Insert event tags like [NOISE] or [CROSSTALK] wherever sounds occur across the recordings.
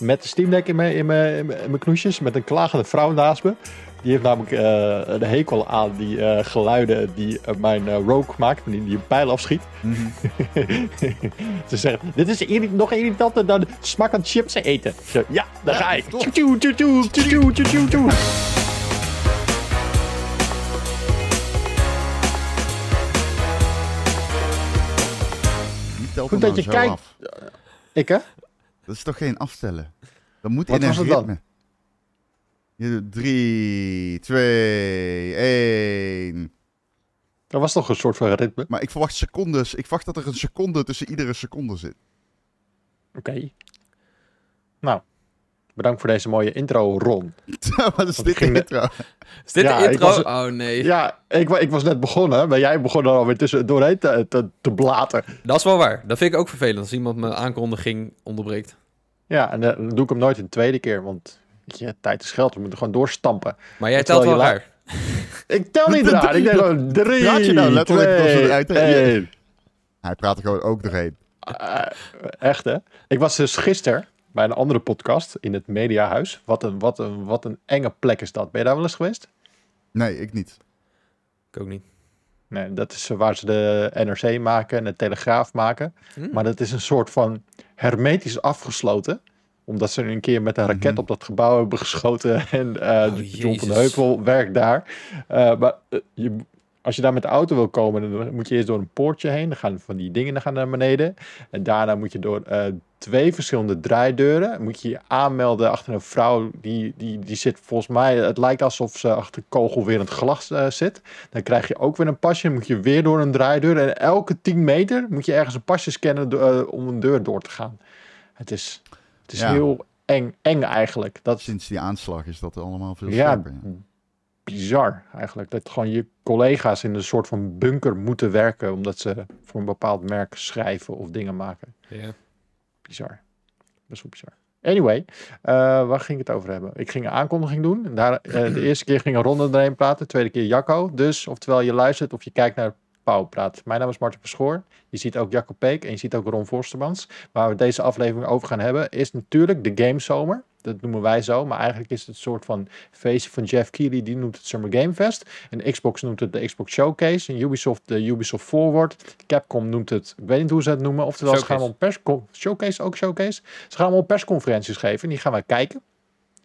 met de Steam Deck in mijn, in mijn, in mijn knoesjes. Met een klagende vrouw naast me. Die heeft namelijk eh, een hekel aan die eh, geluiden die eh, mijn Rogue maakt. Die, die een pijl afschiet. [LAUGHS] Ze zegt, dit is irri- nog irritanter dan smakkend chips eten. Zeg, Ja, daar ga ik. Tjoe, tjoe, tjoe, tjoe, tjoe, tjoe, tjoe, tjoe. Niet telt Goed dat nou je zo kijkt. af. Ik hè? Dat is toch geen aftellen? Dat moet Wat in een was het dan? ritme. Je doet 3, 2, 1. Dat was toch een soort van ritme. Maar ik verwacht secondes. Ik verwacht dat er een seconde tussen iedere seconde zit. Oké. Nou, bedankt voor deze mooie intro, Ron. [LAUGHS] Wat is dit de- intro? Is dit Ja, de intro? was- Oh nee. Ja, ik, ik was net begonnen, maar jij begon er alweer tussen doorheen te, te, te blaten. Dat is wel waar. Dat vind ik ook vervelend als iemand mijn aankondiging onderbreekt. Ja, en eh, dan doe ik hem nooit een tweede keer, want je, tijd is geld. We moeten gewoon doorstampen. Maar jij telt wel raar. [LAUGHS] Ik tel niet raar. Ik denk gewoon drie, [LAUGHS] Praat je nou letterlijk als we twee, eruit- één. Hij praat er gewoon ook doorheen. Eh, echt, hè? Ik was dus gisteren bij een andere podcast in het Mediahuis. Wat een, wat, een, wat een enge plek is dat. Ben je daar wel eens geweest? Nee, ik niet. Ik ook niet. Nee, dat is waar ze de NRC maken en de Telegraaf maken. Hm. Maar dat is een soort van hermetisch afgesloten. Omdat ze een keer met een raket Mhm. op dat gebouw hebben geschoten. En eh Oh, John van. Heuvel werkt daar. Eh, maar eh, je, als je daar met de auto wil komen, dan moet je eerst door een poortje heen. Dan gaan van die dingen gaan naar beneden. En daarna moet je door eh, twee verschillende draaideuren. Moet je je aanmelden achter een vrouw. Die, die, die zit volgens mij, het lijkt alsof ze achter kogel weer in het glas eh, zit. Dan krijg je ook weer een pasje. Dan moet je weer door een draaideur. En elke 10 meter moet je ergens een pasje scannen eh, om een deur door te gaan. Het is, het is Ja. heel eng, eng eigenlijk. Dat Sinds die aanslag is dat allemaal veel ja, scherper. Ja. Bizar eigenlijk. Dat gewoon je collega's in een soort van bunker moeten werken. Omdat ze voor een bepaald merk schrijven of dingen maken. Ja. Bizar. Best wel bizar. Anyway, eh, waar ging ik het over hebben? Ik ging een aankondiging doen. En Daar, eh, de eerste keer ging een ronde erheen praten. De tweede keer Jacco. Dus oftewel je luistert of je kijkt naar Pauw praat. Mijn naam is Martin Verschoor. Je ziet ook Jacco Peek en je ziet ook Ron Forstermans. Waar we deze aflevering over gaan hebben is natuurlijk de Gamezomer. Dat noemen wij zo. Maar eigenlijk is het een soort van feestje van Jeff Keighley. Die noemt het Summer Game Fest. En Xbox noemt het de Xbox Showcase. En Ubisoft de Ubisoft Forward. Capcom noemt het, ik weet niet hoe ze het noemen. Oftewel, ze gaan Showcase. pers... Showcase, ook Showcase. Ze gaan allemaal persconferenties geven. En die gaan wij kijken.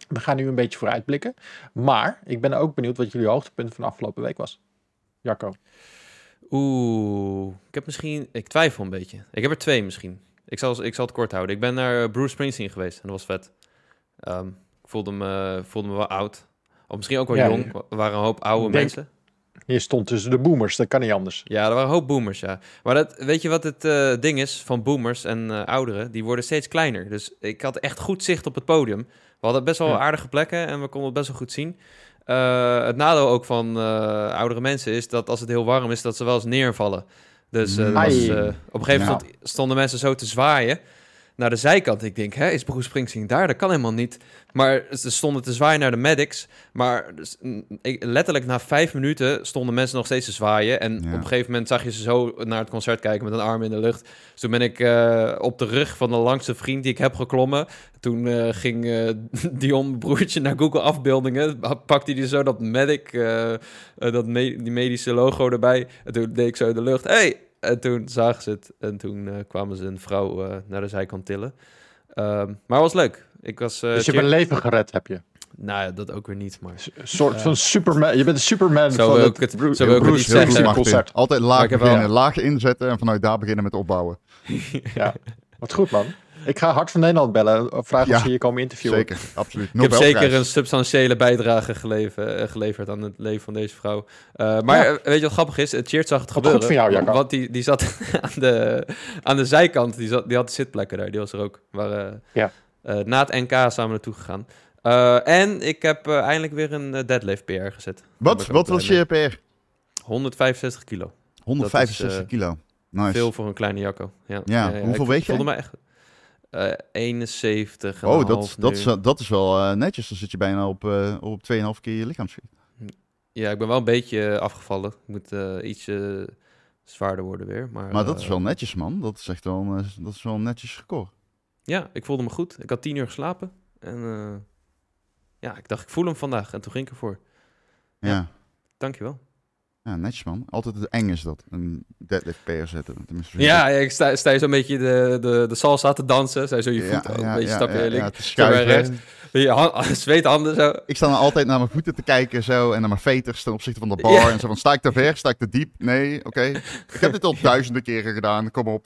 We gaan nu een beetje vooruitblikken. Maar ik ben ook benieuwd wat jullie hoogtepunt van de afgelopen week was. Jacco. Oeh, ik heb misschien... Ik twijfel een beetje. Ik heb er twee misschien. Ik zal, ik zal het kort houden. Ik ben naar Bruce Springsteen geweest en dat was vet. Ehm, ik voelde me, voelde me wel oud. Of misschien ook wel Ja, jong. Er waren een hoop oude denk- mensen. Je stond tussen de boomers. Dat kan niet anders. Ja, er waren een hoop boomers, ja. Maar dat, weet je wat het eh, ding is van boomers en eh, ouderen? Die worden steeds kleiner. Dus ik had echt goed zicht op het podium. We hadden best wel Ja. aardige plekken en we konden het best wel goed zien. Eh, het nadeel ook van eh, oudere mensen is dat als het heel warm is, dat ze wel eens neervallen. Dus eh, dat was, eh, op een gegeven moment stonden mensen zo te zwaaien naar de zijkant. Ik denk, hè, is Bruce Springsteen daar? Dat kan helemaal niet. Maar ze stonden te zwaaien naar de medics. Maar dus, ik, letterlijk na vijf minuten stonden mensen nog steeds te zwaaien. En Ja. op een gegeven moment zag je ze zo naar het concert kijken met een arm in de lucht. Dus toen ben ik eh, op de rug van de langste vriend die ik heb geklommen. Toen eh, ging eh, [LAUGHS] Dion broertje naar Google afbeeldingen. Pakte hij zo dat medic, dat me- die medische logo erbij. En toen deed ik zo in de lucht. Hey! En toen zagen ze het. En toen eh, kwamen ze een vrouw eh, naar de zijkant tillen. Ehm, maar het was leuk. Ik was... eh, dus je hebt een leven gered, heb je. Nou ja, dat ook weer niet, maar... Een soort van Superman. Je bent de Superman Zo van het het- Bru- zo ik het Bruce. Altijd wel- laag inzetten en vanuit daar beginnen met opbouwen. [LAUGHS] Ja, wat goed man. Ik ga Hart van Nederland bellen. Vragen Ja, of ze hier komen interviewen. Zeker, absoluut. Ik heb zeker een substantiële bijdrage geleven, eh, geleverd aan het leven van deze vrouw. Eh, maar Ja. eh, weet je wat grappig is? Het Cheert zag het Wat gebeuren. goed van jou, Jacco. Want die, die zat [LAUGHS] aan de, aan de zijkant. Die, zat, die had zitplekken daar. Die was er ook. Ja. eh, na het NK samen naartoe gegaan. Eh, en ik heb eh, eindelijk weer een eh, deadlift PR gezet. Wat, wat was je per? 165 kilo. 165 eh, kilo. Nice. Veel voor een kleine Jacco. Ja, Ja, hoeveel ik weeg jij? voelde me echt... eh 71 en Oh, dat, dat, is, wel- dat is wel eh, netjes. Dan zit je bijna op, eh op 2,5 keer je lichaamsgewicht. Ja, ik ben wel een beetje eh, afgevallen. Ik moet eh, iets eh, zwaarder worden weer. Maar, Maar dat is eh, wel netjes, man. Dat is echt wel, eh, dat is wel netjes record. Ja, ik voelde me goed. Ik had tien uur geslapen. En eh, ja, ik dacht, ik voel hem vandaag. En toen ging ik ervoor. Ja. Ja. Dankjewel. Ja, netjes man. Altijd eng is dat. Een deadlift PR zetten. Tenminste, Ja, ik. ja, ik sta, sta je zo'n beetje de, de, de salsa te dansen. Zij zo je Ja, voet oh, ja, een beetje stapje ja, links. schuiven. rechts. Je hand, [LAUGHS] zweethanden zo. Ik sta dan altijd naar mijn voeten te kijken zo en naar mijn veters ten opzichte van de bar. En zo van, sta ik te ver? Sta ik te diep? Nee, oké. Ik heb dit al [LAUGHS] duizenden keren gedaan, kom op.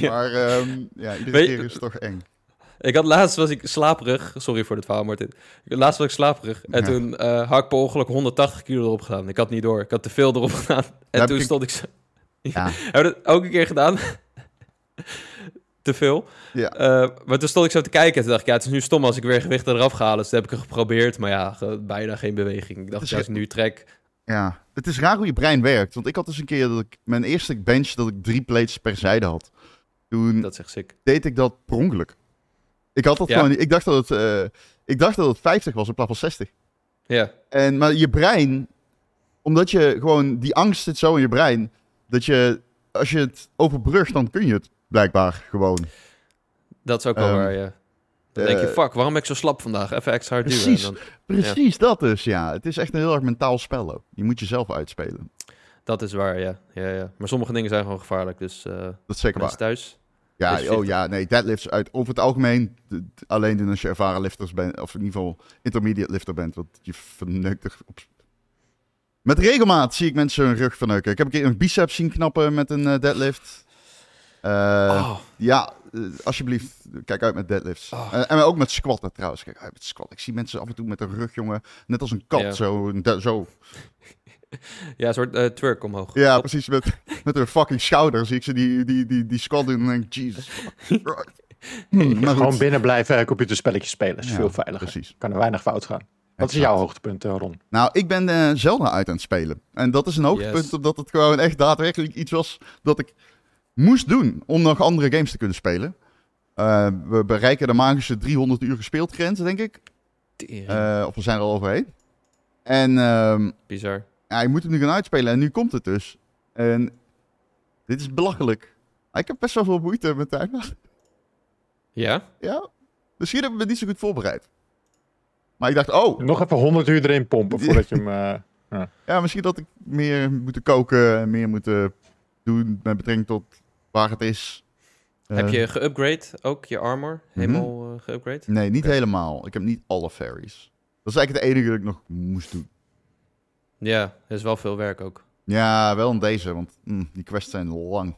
Maar ehm, ja, iedere Weet- keer is het toch eng. Ik had laatst was ik slaperig. Sorry voor het verhaal, Martin. Laatst was ik slaperig. En Ja. toen eh had ik per ongeluk 180 kilo erop gedaan. Ik had niet door. Ik had te veel erop [LAUGHS] gedaan. En heb toen ik- stond ik zo... Ja. Hebben we dat ook een keer gedaan? [LAUGHS] te veel. Ja. Eh, maar toen stond ik zo te kijken. En toen dacht ik, ja, het is nu stom als ik weer gewicht eraf ga halen. Dus dat heb ik er geprobeerd. Maar ja, bijna geen beweging. Ik dacht, ik nu trek... Ja, het is raar hoe je brein werkt. Want ik had dus een keer dat ik mijn eerste bench dat ik drie plates per zijde had. Toen Dat sick. deed ik dat per ongeluk. Ik had dat Ja. gewoon niet. Ik dacht dat het, eh, ik dacht dat het 50 was in plaats van 60. Ja, En, maar je brein, omdat je gewoon, die angst zit zo in je brein, dat je, als je het overbrugt, dan kun je het blijkbaar gewoon. dat is ook wel Ehm, waar, ja. Dan denk je, eh, fuck, waarom ben ik zo slap vandaag? Even extra hard duwen. Precies. Dan, Precies dat dus, ja. Het is echt een heel erg mentaal spel ook. Je moet jezelf uitspelen. dat is waar, ja. ja, ja. Maar sommige dingen zijn gewoon gevaarlijk. Dus eh Dat is zeker waar. thuis... Ja, Wees oh ja, nee, deadlifts uit, over het algemeen alleen doen als je ervaren lifters bent, of in ieder geval intermediate lifter bent, want je verneukt er op... Met regelmaat zie ik mensen hun rug verneuken. Ik heb een keer een biceps zien knappen met een eh, deadlift. Eh, Oh, Ja, eh, alsjeblieft, kijk uit met deadlifts. Oh. En ook met squatten trouwens. Kijk uit met squatten. Ik zie mensen af en toe met een rug, jongen. Net als een kat, Ja. zo, zo. [LAUGHS] ja, een soort eh, twerk omhoog. Ja, precies. Met, met hun fucking schouder zie ik ze die, die, die, die squat doen en denk [LAUGHS] ik, Jesus. Hmm, Gewoon goed. binnen blijven eh, computerspelletjes spelen. is Ja, veel veiliger. Precies. Kan er weinig fout gaan. Wat is jouw hoogtepunt, eh, Ron? Nou, ik ben eh, Zelda uit aan het spelen. En dat is een hoogtepunt, Yes. omdat het gewoon echt daadwerkelijk iets was dat ik moest doen om nog andere games te kunnen spelen. Eh, we bereiken de magische 300 uur gespeeld grens, denk ik. Tering. Eh, of we zijn er al overheen. En ehm, Bizar. Ja, je moet hem nu gaan uitspelen en nu komt het dus. En dit is belachelijk. Ah, Ik heb best wel veel moeite met tijd. Ja? Ja, misschien hebben we het niet zo goed voorbereid. Maar ik dacht, oh, Nog even 100 uur erin pompen voordat je hem... eh, [LAUGHS] ja, misschien dat ik meer moet koken en meer moet doen met betrekking tot waar het is. Heb Eh, je geupgrade ook, je armor? Helemaal eh geupgrade? Nee, niet helemaal. Ik heb niet alle fairies. Dat is eigenlijk het enige dat ik nog moest doen. Ja, dat is wel veel werk ook. Ja, wel in deze, want mm, die quests zijn lang.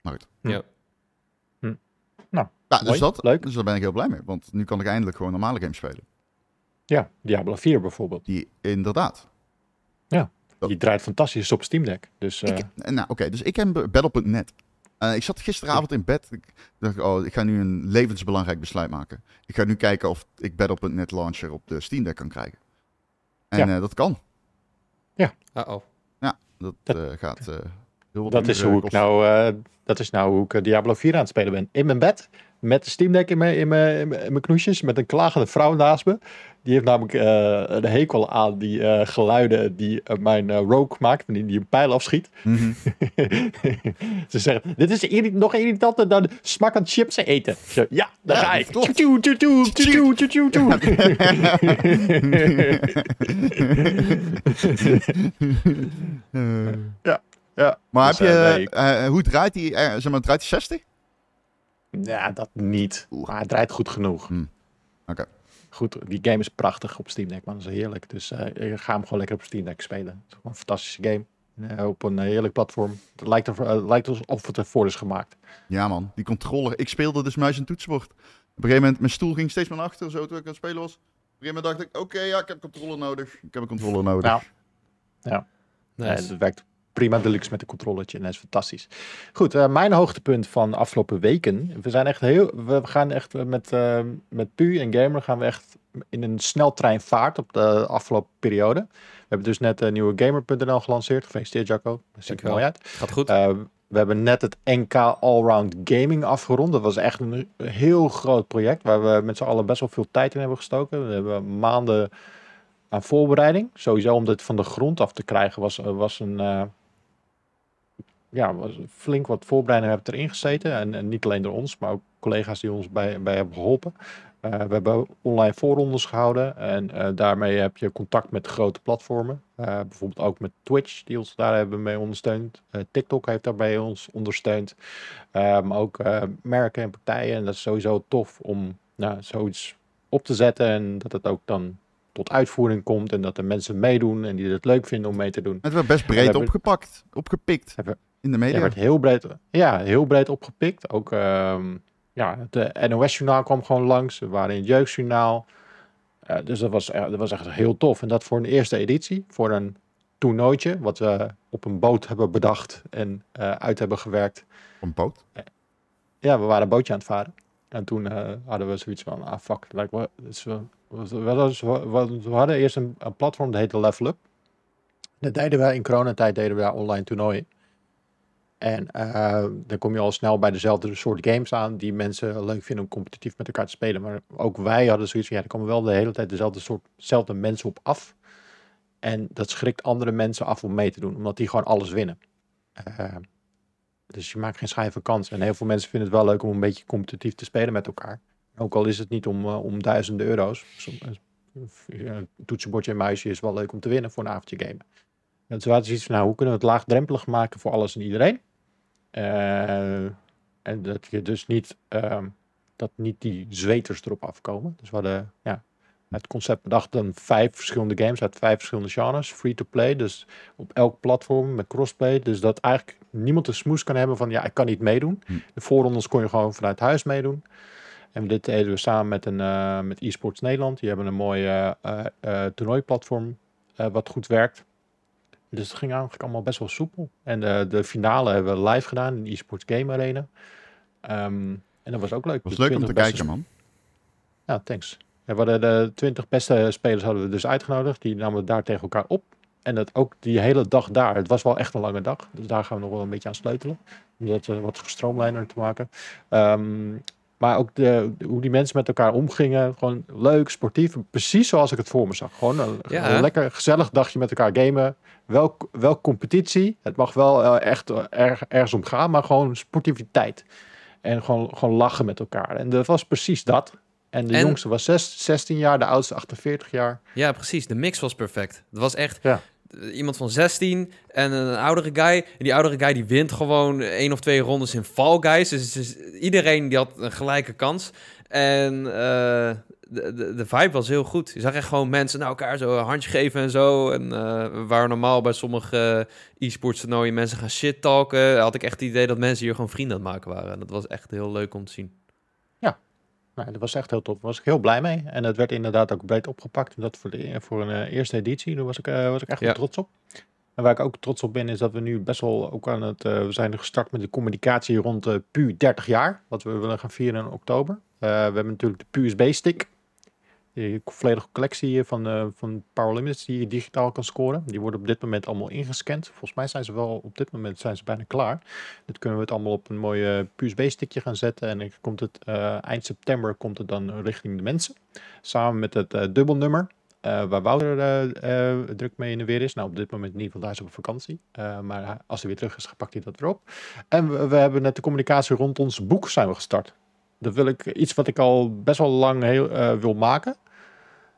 Maar goed. Ja. Hm. Nou, Ja, dus mooi, dat, leuk. Dus daar ben ik heel blij mee. Want nu kan ik eindelijk gewoon normale games spelen. ja, Diablo 4 bijvoorbeeld. Die inderdaad. Dat- Die draait fantastisch op Steam Deck. Dus eh, Ik, nou, oké, dus ik heb Battle.net. Eh ik zat gisteravond in bed. Ik dacht, oh, ik ga nu een levensbelangrijk besluit maken. Ik ga nu kijken of ik Battle.net launcher op de Steam Deck kan krijgen. En Ja. eh, dat kan. Uh-oh. Dat, Dat- eh, gaat eh, heel wat dat, is hoe ik kosten. nou, eh, dat is nou hoe ik Diablo 4 aan het spelen ben. In mijn bed, met de Steam Deck in mijn, in mijn, in mijn, knoesjes, met een klagende vrouw naast me. Die heeft namelijk eh, een hekel aan die eh, geluiden die eh, mijn rogue maakt, die, die een pijl afschiet. Mhm. [LAUGHS] Ze zeggen, dit is irri- nog irritanter dan smakkend chips eten. Zeg, ja, daar Ja, ga ik. Ja, ja. Maar Dus, heb je, ik- eh, hoe draait die, zeg maar, draait die 60? Ja, dat niet. Maar het draait goed genoeg. Hm. Oké. Goed, die game is prachtig op Steam Deck, man. Dat is heerlijk. Dus eh, ik ga hem gewoon lekker op Steam Deck spelen. Het is gewoon een fantastische game. Eh, op een heerlijk platform. Het lijkt, er, eh, lijkt alsof het ervoor is gemaakt. Ja man, die controller. Ik speelde dus muis en toetsenbord. Op een gegeven moment, mijn stoel ging steeds naar achter, zo toen ik aan het spelen was. Op een gegeven moment dacht ik, oké, ja, ik heb controller nodig. Ik heb een controller nodig. Nou, Nice. Eh, het werkt prima deluxe met een controllertje en dat is fantastisch. Goed, eh, mijn hoogtepunt van afgelopen weken. We zijn echt heel, we gaan echt eh, met, eh, met Pu en Gamer gaan we echt in een sneltreinvaart op de afgelopen periode. We hebben dus net een nieuwe Gamer.nl gelanceerd. Gefeliciteerd Jacco, dat ziet er mooi uit. Gaat goed? We hebben net het NK Allround Gaming afgerond. Dat was echt een heel groot project waar we met z'n allen best wel veel tijd in hebben gestoken. We hebben maanden aan voorbereiding. Sowieso om dit van de grond af te krijgen was, was een, ja, flink wat voorbereidingen hebben erin gezeten. En, en niet alleen door ons, maar ook collega's die ons bij, bij hebben geholpen. Eh, we hebben online voorrondes gehouden en eh, daarmee heb je contact met grote platformen. Eh, bijvoorbeeld ook met Twitch, die ons daar hebben mee ondersteund. TikTok heeft daarbij ons ondersteund. Maar ook merken en partijen. En dat is sowieso tof om nou, zoiets op te zetten en dat het ook dan tot uitvoering komt en dat er mensen meedoen en die het leuk vinden om mee te doen. Het werd best breed hebben- opgepakt, opgepikt Hebben- in de Ja, media. werd heel breed, ja, heel breed opgepikt. Ook ehm, ja, het eh, NOS-journaal kwam gewoon langs. We waren in het jeugdjournaal. Eh, dus dat was, eh, dat was echt heel tof. En dat voor een eerste editie, voor een toernooitje, wat we op een boot hebben bedacht en uit hebben gewerkt. Een boot. Ja, we waren een bootje aan het varen. En toen hadden we zoiets van, ah fuck, we, we- we hadden eerst een, een platform, dat heette Level Up. Dat deden we in coronatijd, deden we daar online toernooien. En eh, dan kom je al snel bij dezelfde soort games aan die mensen leuk vinden om competitief met elkaar te spelen. Maar ook wij hadden zoiets van, ja, er komen wel de hele tijd dezelfde soort, dezelfde mensen op af. En dat schrikt andere mensen af om mee te doen, omdat die gewoon alles winnen. Eh, dus je maakt geen schijve kans. En heel veel mensen vinden het wel leuk om een beetje competitief te spelen met elkaar. Ook al is het niet om, eh, om duizenden euro's. Een toetsenbordje en muisje is wel leuk om te winnen voor een avondje gamen. En toen hadden ze iets van, nou, hoe kunnen we het laagdrempelig maken voor alles en iedereen? Eh, en dat je dus niet, ehm, dat niet die zweters erop afkomen. Dus we hadden ja, het concept bedacht dan vijf verschillende games uit vijf verschillende genres. Free to play, dus op elk platform met crossplay. Dus dat eigenlijk niemand de smoes kan hebben van, ja, ik kan niet meedoen. Hm. De voorrondes kon je gewoon vanuit huis meedoen. En dit deden we samen met, een, eh, met eSports Nederland. Die hebben een mooi eh, eh, eh, toernooiplatform wat goed werkt. Dus het ging eigenlijk allemaal best wel soepel. En de, de finale hebben we live gedaan in de eSports Game Arena. Ehm, en dat was ook leuk. was leuk om 20 te kijken, man. ja, thanks. Ja, we hadden de 20 beste spelers hadden we dus uitgenodigd. Die namen daar tegen elkaar op. En dat ook die hele dag daar. Het was wel echt een lange dag. Dus daar gaan we nog wel een beetje aan sleutelen. Om dat eh, wat gestroomlijner te maken. Ehm, maar ook de, hoe die mensen met elkaar omgingen. Gewoon leuk, sportief. Precies zoals ik het voor me zag. Gewoon een, Ja. een lekker gezellig dagje met elkaar gamen. Wel, wel competitie. Het mag wel eh, echt eh, erg, ergens om gaan. Maar gewoon sportiviteit. En gewoon, gewoon lachen met elkaar. En dat was precies dat. En de En- jongste was zes- 16 jaar, de oudste 48 jaar. Ja, precies. De mix was perfect. Het was echt Ja. Iemand van 16 en een oudere guy. En die oudere guy die wint gewoon één of twee rondes in Fall Guys. Dus, iedereen die had een gelijke kans. En eh, de, de, de vibe was heel goed. Je zag echt gewoon mensen naar elkaar zo een handje geven en zo. En eh, waar normaal bij sommige eh, e-sports toernooien mensen gaan shit talken, had ik echt het idee dat mensen hier gewoon vrienden aan het maken waren. En dat was echt heel leuk om te zien. Nou, dat was echt heel tof. Daar was ik heel blij mee. En het werd inderdaad ook breed opgepakt. En dat voor, de, voor een eh, eerste editie. Daar was ik, eh, was ik echt Ja. trots op. En waar ik ook trots op ben, is dat we nu best wel ook aan het... eh, we zijn gestart met de communicatie rond PU 30 jaar. Wat we willen gaan vieren in oktober. We hebben natuurlijk de PUSB-stick. Die volledige collectie van, eh van Power Limits die je digitaal kan scoren. Die worden op dit moment allemaal ingescand. Volgens mij zijn ze wel op dit moment zijn ze bijna klaar. Dit kunnen we het allemaal op een mooie PUSB-stickje gaan zetten. En dan komt het eh, eind september komt het dan richting de mensen. Samen met het eh, dubbelnummer. waar Wouter druk mee in de weer is. Nou, op dit moment niet, want hij is op vakantie. Maar als hij weer terug is, pakt hij dat weer op. En we, we hebben net de communicatie rond ons boek zijn we gestart. Dat wil ik iets wat ik al best wel lang heel, eh, wil maken.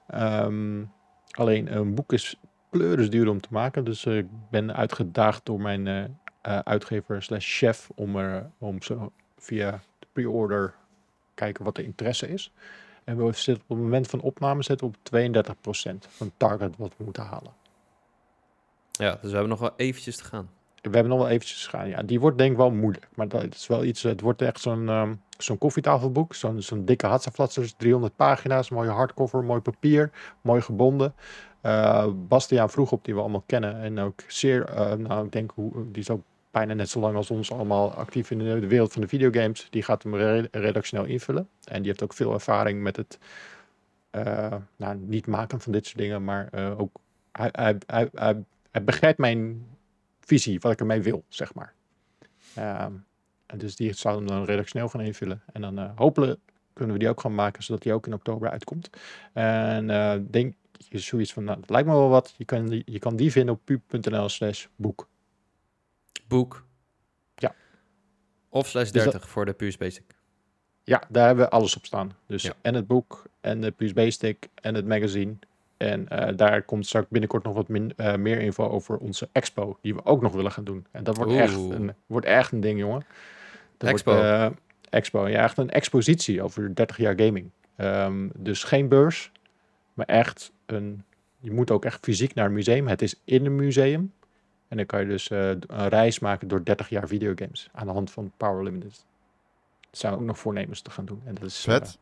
Ehm, alleen een boek is pleurisduur om te maken. Dus eh, ik ben uitgedaagd door mijn eh, uitgever slash chef om, er, om zo via de pre-order kijken wat de interesse is. En we zitten op het moment van opname zitten op 32% van target wat we moeten halen. Ja, dus we hebben nog wel eventjes te gaan. We hebben nog wel eventjes gegaan. Ja, die wordt denk ik wel moeilijk. Maar dat is wel iets. Het wordt echt zo'n ehm, zo'n koffietafelboek. Zo'n zo'n dikke Hatzaflatzers. 300 pagina's. Mooie hardcover. Mooi papier. Mooi gebonden. Eh Bastiaan vroeg op die we allemaal kennen. En ook zeer. eh, nou, ik denk. Hoe, die is ook bijna net zo lang als ons allemaal actief in de, wereld van de videogames. Die gaat hem re- redactioneel invullen. En die heeft ook veel ervaring met het. eh, nou, niet maken van dit soort dingen. Maar ook. Hij, hij, hij, hij begrijpt mijn visie, wat ik ermee wil, zeg maar. Ehm, en dus die zou hem dan redactioneel gaan invullen. En dan eh, hopelijk kunnen we die ook gaan maken, zodat die ook in oktober uitkomt. En eh, denk je zoiets van, nou, dat lijkt me wel wat. Je kan die, je kan die vinden op pub.nl slash boek. Boek. Of slash dat- 30 voor de Puurs Basic. Ja, daar hebben we alles op staan. Dus Ja. en het boek, en de USB-stick, en het magazine. En eh, daar komt straks binnenkort nog wat min, eh, meer info over onze expo, die we ook nog willen gaan doen. En dat wordt, echt een, wordt echt een ding, jongen. Dat Expo. Wordt, eh, expo, ja, echt een expositie over 30 jaar gaming. Ehm, dus geen beurs, maar echt een... Je moet ook echt fysiek naar een museum. Het is in een museum. En dan kan je dus eh, een reis maken door 30 jaar videogames aan de hand van Power Limited. Dat zijn we ook nog voornemens te gaan doen. En dat is Vet.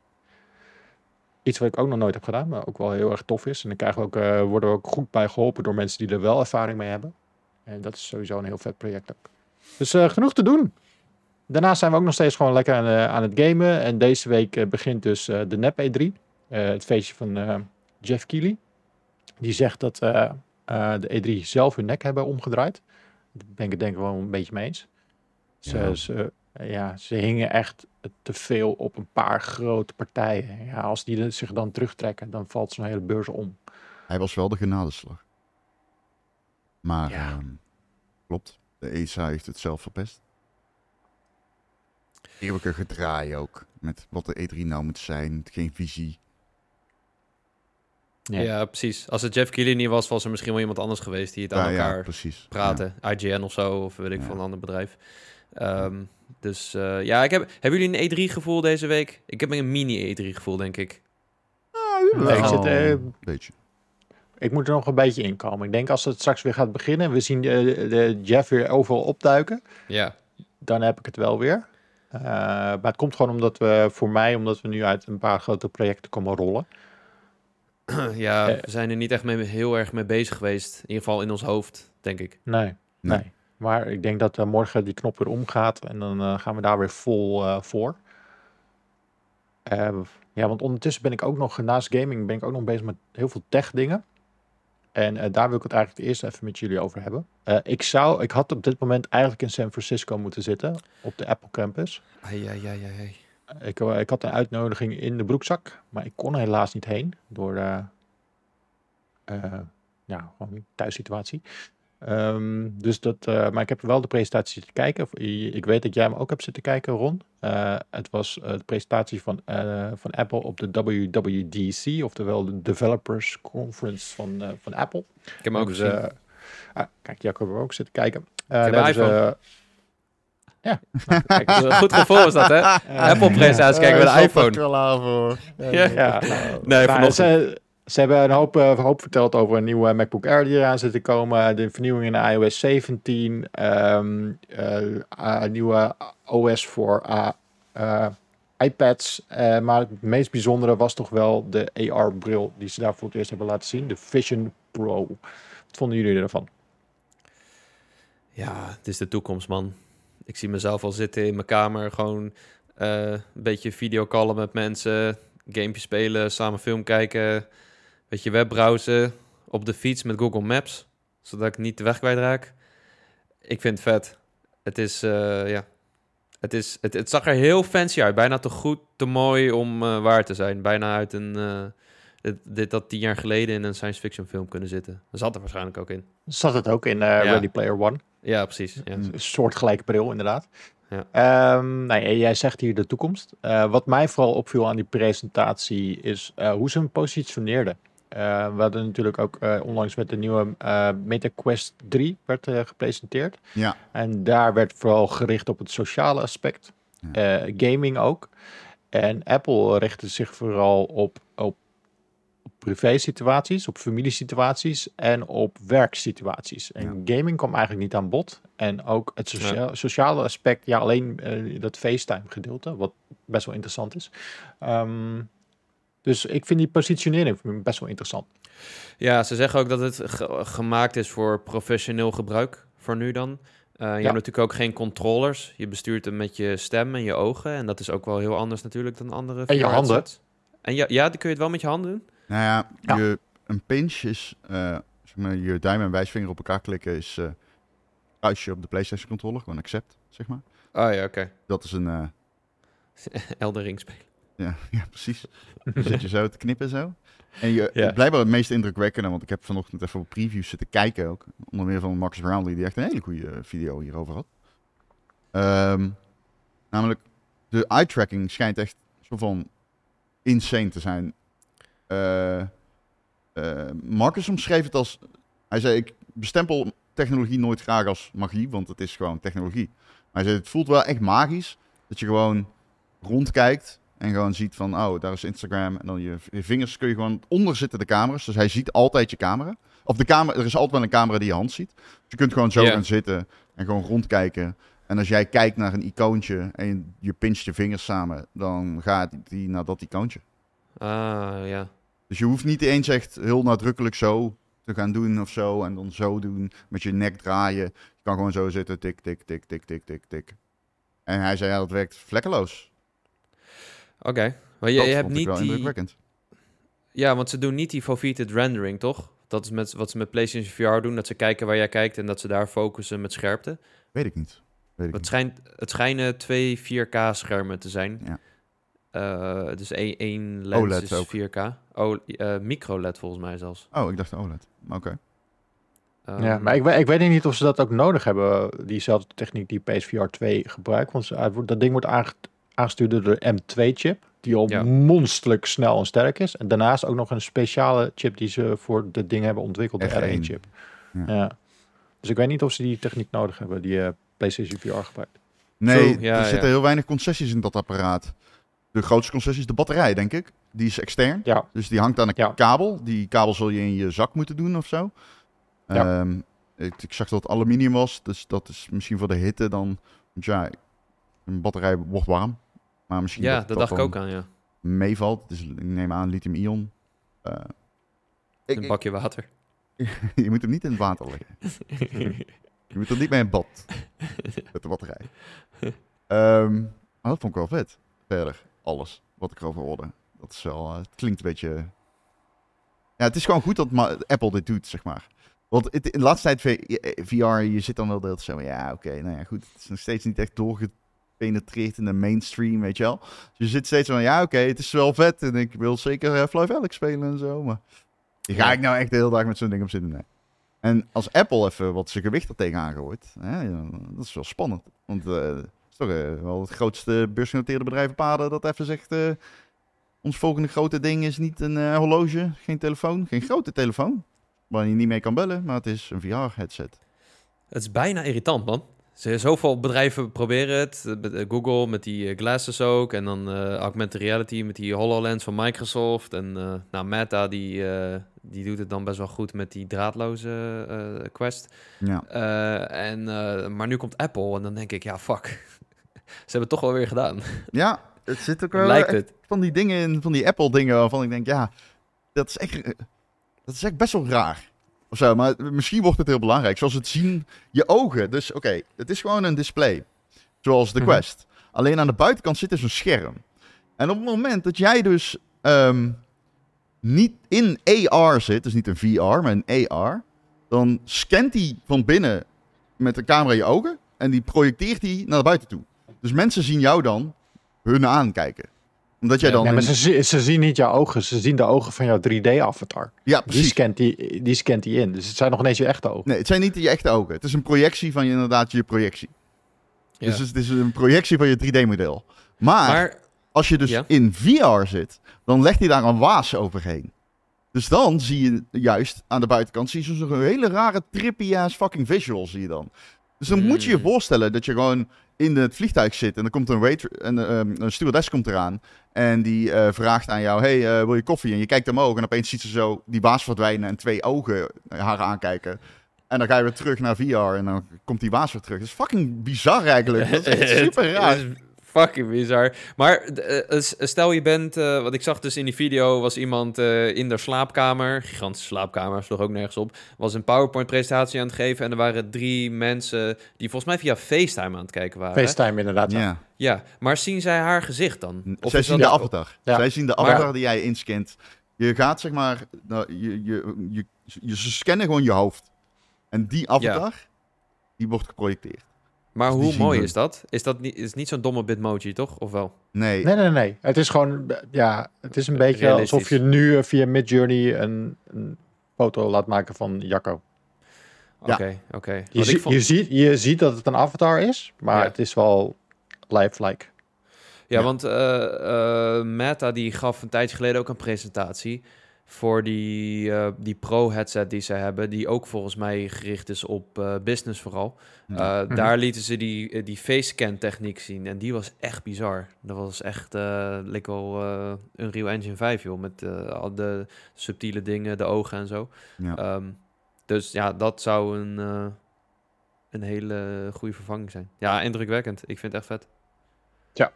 Iets wat ik ook nog nooit heb gedaan, maar ook wel heel erg tof is. En dan krijgen we ook, eh, worden we ook goed bij geholpen door mensen die er wel ervaring mee hebben. En dat is sowieso een heel vet project ook. Dus eh, genoeg te doen. Daarnaast zijn we ook nog steeds gewoon lekker aan, eh, aan het gamen. En deze week begint dus de NEP E3. eh, het feestje van Jeff Keighley. Die zegt dat de E3 zelf hun nek hebben omgedraaid. Daar ben ik het denk ik wel een beetje mee eens. Ze, Ja. ze, ja, ze hingen echt te veel op een paar grote partijen. Ja, als die zich dan terugtrekken, dan valt zo'n hele beurs om. Hij was wel de genadeslag. Maar Ja. ehm, klopt, de ESA heeft het zelf verpest. Eeuwige gedraai ook. Met wat de E3 nou moet zijn. Geen visie. Ja. Ja. precies. Als het Jeff Keighley niet was, was er misschien wel iemand anders geweest die het Ja, aan elkaar ja, precies. praten. IGN of zo, of weet ik Ja. van een ander bedrijf. Ehm, dus eh, ja, ik heb, hebben jullie een E3-gevoel deze week? Ik heb een mini-E3-gevoel, denk ik. Ja, Nee, ik zit, eh, een beetje. Ik moet er nog een beetje in komen. Ik denk als het straks weer gaat beginnen, we zien de, de Jeff weer overal opduiken, Ja, dan heb ik het wel weer. Eh, maar het komt gewoon omdat we, voor mij, omdat we nu uit een paar grote projecten komen rollen. [CLEARS THROAT] ja Eh. we zijn er niet echt mee, heel erg mee bezig geweest. In ieder geval in ons hoofd, denk ik. Nee, nee. Nee. Maar ik denk dat eh, morgen die knop weer omgaat en dan eh, gaan we daar weer vol eh, voor. Eh, ja, want ondertussen ben ik ook nog, naast gaming, ben ik ook nog bezig met heel veel tech dingen. En eh, daar wil ik het eigenlijk eerst even met jullie over hebben. Eh, ik zou, ik had op dit moment eigenlijk in San Francisco moeten zitten, op de Apple Campus. Ai, ai, ai, ai, ai. Ik, eh, ik had een uitnodiging in de broekzak, maar ik kon er helaas niet heen door eh eh, ja, gewoon thuissituatie. Ehm, dus dat, maar ik heb wel de presentatie zitten kijken. Ik weet dat jij hem ook hebt zitten kijken, Ron. Het was de presentatie van, van Apple op de WWDC, oftewel de Developers Conference van, van Apple. Ik heb hem ook Dus, gezien. ah, kijk, Jacob ook zitten kijken. heb een iPhone. Ja, kijk, Goed gevoel is dat, hè? Apple-presentaties kijken met Eh, de er iPhone. klaar voor. Ja. Ja, Nee, nou, vanochtend. ze, ze hebben een hoop, eh, hoop verteld over een nieuwe MacBook Air die eraan zit te komen. De vernieuwing in de iOS 17. ehm, eh, een nieuwe OS voor eh, iPads. Eh, maar het meest bijzondere was toch wel de AR-bril die ze daar voor het eerst hebben laten zien. De Vision Pro. Wat vonden jullie ervan? Ja, het is de toekomst, man. Ik zie mezelf al zitten in mijn kamer, gewoon eh, een beetje videocallen met mensen, gamepje spelen, samen film kijken, een beetje webbrowsen, op de fiets met Google Maps, zodat ik niet de weg kwijtraak. Ik vind het vet. Het is, eh, ja, het, is, het, het zag er heel fancy uit. Bijna te goed, te mooi om eh, waar te zijn. Bijna uit een, eh, dit, dit had tien jaar geleden in een science fiction film kunnen zitten. Dat zat er waarschijnlijk ook in. Zat het ook in Ja. Ready Player One? Ja, precies. Ja. Een soortgelijke bril, inderdaad. Ja. Ehm, nou, ja, jij zegt hier de toekomst. Eh, wat mij vooral opviel aan die presentatie is eh, hoe ze hem positioneerden. Eh, we hadden natuurlijk ook eh, onlangs met de nieuwe eh Meta Quest 3 werd gepresenteerd. Ja, En daar werd vooral gericht op het sociale aspect. Eh, gaming ook. En Apple richtte zich vooral op, op, op privé-situaties, op familiesituaties en op werksituaties. En gaming kwam eigenlijk niet aan bod. En ook het socia- sociale aspect, ja, alleen eh, dat FaceTime-gedeelte, wat best wel interessant is. Ehm, dus ik vind die positionering best wel interessant. Ja, ze zeggen ook dat het ge- gemaakt is voor professioneel gebruik, voor nu dan. Eh, je hebt natuurlijk ook geen controllers. Je bestuurt hem met je stem en je ogen. En dat is ook wel heel anders natuurlijk dan andere En je handen. En ja, ja, dan kun je het wel met je handen doen? Nou ja, Ja. Je, een pinch is, eh, zeg maar, je duim en wijsvinger op elkaar klikken is eh kruisje op de PlayStation controller, gewoon accept, zeg maar. Oh ja, oké. Dat is een, eh, [LAUGHS] Elden Ring spelen. ja, [LAUGHS] ja, precies. Dan zit je zo te knippen zo. En je, Ja. blijkbaar het meest indrukwekkende, want ik heb vanochtend even op previews zitten kijken ook. Onder meer van Max Brownlee, die echt een hele goede video hierover had. Ehm, Namelijk, de eye tracking schijnt echt zo van insane te zijn. Eh, Marcus omschreef het als... Hij zei, ik bestempel technologie nooit graag als magie, want het is gewoon technologie. Maar hij zei, het voelt wel echt magisch dat je gewoon rondkijkt en gewoon ziet van, oh, daar is Instagram. En dan je, je vingers kun je gewoon... Onder zitten de camera's, dus hij ziet altijd je camera. Of de camera, er is altijd wel een camera die je hand ziet. Dus je kunt gewoon zo gaan zitten en gewoon rondkijken. En als jij kijkt naar een icoontje en je, je je vingers samen, dan gaat die naar dat icoontje. Ah, ja. Dus je hoeft niet eens echt heel nadrukkelijk zo te gaan doen of zo. En dan zo doen, met je nek draaien. Je kan gewoon zo zitten, tik, tik, tik, tik, tik, tik, tik. En hij zei, ja, dat werkt vlekkeloos. Oké. Maar je, hebt niet die... Ja, want ze doen niet die foveated rendering, toch? Dat is met, wat ze met PlayStation VR doen. Dat ze kijken waar jij kijkt en dat ze daar focussen met scherpte. Weet ik niet. Weet ik Het, niet. schijnt, het schijnen twee 4K-schermen te zijn. Ja. Eh, dus één, één lens OLED is ook. 4K. Oh, eh, micro-LED volgens mij zelfs. Oh, ik dacht OLED. Maar Oké. Ehm, ja, maar ik, weet- ik weet niet of ze dat ook nodig hebben, diezelfde techniek die PSVR 2 gebruikt. Want ze- dat ding wordt aange- aangestuurd door de M2-chip, die al Ja. monsterlijk snel en sterk is. En daarnaast ook nog een speciale chip die ze voor dit ding hebben ontwikkeld, de R1. R1-chip. Ja. Ja. Dus ik weet niet of ze die techniek nodig hebben, die eh, PlayStation VR gebruikt. Nee, ja, er ja. zitten heel weinig concessies in dat apparaat. De grootste concessie is de batterij, denk ik. Die is extern. Ja, Dus die hangt aan een Ja. kabel. Die kabel zul je in je zak moeten doen of zo. Ja. Ehm, ik, ik zag dat het aluminium was. Dus dat is misschien voor de hitte dan... Want ja, een batterij wordt warm. Maar misschien ja, dat, dat dacht ik ook aan, ja. meevalt. Dus ik neem aan lithium-ion. Eh, ik- Een bakje water. [LAUGHS] je moet hem niet in het water leggen. [LAUGHS] Je moet er niet mee in bad. Met de batterij. Ehm, maar dat vond ik wel vet. Verder, alles wat ik erover hoorde. Dat is wel, eh, het klinkt een beetje... Ja, het is gewoon goed dat Apple dit doet, zeg maar. Want het, in de laatste tijd, V- eh, VR, je zit dan wel de hele tijd zo ja, oké, nou ja, goed. Het is nog steeds niet echt doorgepenetreerd in de mainstream, weet je wel. Dus je zit steeds van, ja, oké, het is wel vet. En ik wil zeker uh, Fly Alex spelen en zo, maar... Ga ik nou echt de hele dag met zo'n ding op zitten? Nee. En als Apple even wat zijn gewicht er tegenaan gooit, hè, dat is wel spannend. Want eh, is toch eh, wel het grootste beursgenoteerde bedrijf op aarde dat even zegt... eh, ons volgende grote ding is niet een eh, horloge, geen telefoon, geen grote telefoon. Waar je niet mee kan bellen, maar het is een VR-headset. Het is bijna irritant, man. Ze- Zoveel bedrijven proberen het. Google met die glasses ook. En dan eh, augmented reality met die HoloLens van Microsoft. En eh, nou, Meta die, die doet het dan best wel goed met die draadloze Quest. Ja. En, maar nu komt Apple en dan denk ik, ja, fuck. Ze hebben het toch wel weer gedaan. [LAUGHS] ja, het zit ook wel Lijkt het. van die dingen in, van die Apple-dingen waarvan ik denk, ja, dat is echt, dat is echt best wel raar. Of zo, maar misschien wordt het heel belangrijk. Zoals het zien, je ogen. Dus oké, het is gewoon een display. Zoals de Mhm. Quest. Alleen aan de buitenkant zit dus een scherm. En op het moment dat jij dus ehm, niet in AR zit, dus niet een VR, maar een AR, dan scant hij van binnen met de camera je ogen en die projecteert hij naar buiten toe. Dus mensen zien jou dan hun aankijken. Omdat jij Ja, dan... nee, maar ze, ze zien niet jouw ogen, ze zien de ogen van jouw 3D-avatar. Ja, Die precies. scant die, die scant die in. Dus het zijn nog ineens je echte ogen. Nee, het zijn niet je echte ogen. Het is een projectie van je, inderdaad je projectie. Ja. Dus het is een projectie van je 3D-model. Maar, maar als je dus Ja. in VR zit, dan legt hij daar een waas overheen. Dus dan zie je juist aan de buitenkant zie je zo'n hele rare trippy-ass fucking visual zie je dan. Dus dan moet je je Mm. voorstellen dat je gewoon in het vliegtuig zit en er komt een, wait, een, ehm, een stewardess komt eraan en die eh, vraagt aan jou, hey, eh, wil je koffie? En je kijkt omhoog en opeens ziet ze zo die waas verdwijnen en twee ogen haar aankijken. En dan ga je weer terug naar VR en dan komt die waas weer terug. Dat is fucking bizar eigenlijk. Dat is echt [LAUGHS] super raar. Fucking bizar. Maar eh, stel je bent, eh, wat ik zag dus in die video, was iemand eh, in de slaapkamer, gigantische slaapkamer, sloeg ook nergens op, was een PowerPoint-presentatie aan het geven en er waren drie mensen die volgens mij via FaceTime aan het kijken waren. FaceTime inderdaad. Ja. Ja. Maar zien zij haar gezicht dan? Zij is zien dat- de avatar. Ja. Zij zien de Maar- avatar die jij inscant. Je gaat zeg maar, nou, je, je, je, je, ze scannen gewoon je hoofd. En die avatar, die wordt geprojecteerd. Maar hoe mooi is dat? Is dat niet, is niet zo'n domme bitmoji, toch? Of wel? Nee, Nee, nee, nee. Het is gewoon, ja, het is een beetje alsof je nu eh, via Midjourney een, een foto laat maken van Jacco. Ja. Oké, oké. Je, zie- vond- je, ziet, je ziet dat het een avatar is, maar Ja. het is wel lifelike. Ja, Ja. want eh, eh, Meta die gaf een tijdje geleden ook een presentatie voor die, eh, die Pro-headset die ze hebben, die ook volgens mij gericht is op eh, business vooral. Ja. Eh, Mhm. Daar lieten ze die, die face-scan techniek zien en die was echt bizar. Dat was echt, eh leek wel eh Unreal Engine 5 joh, met eh, al de subtiele dingen, de ogen en zo. Ja. Ehm, dus ja, dat zou een, eh, een hele goede vervanging zijn. Ja, indrukwekkend. Ik vind het echt vet. Ja.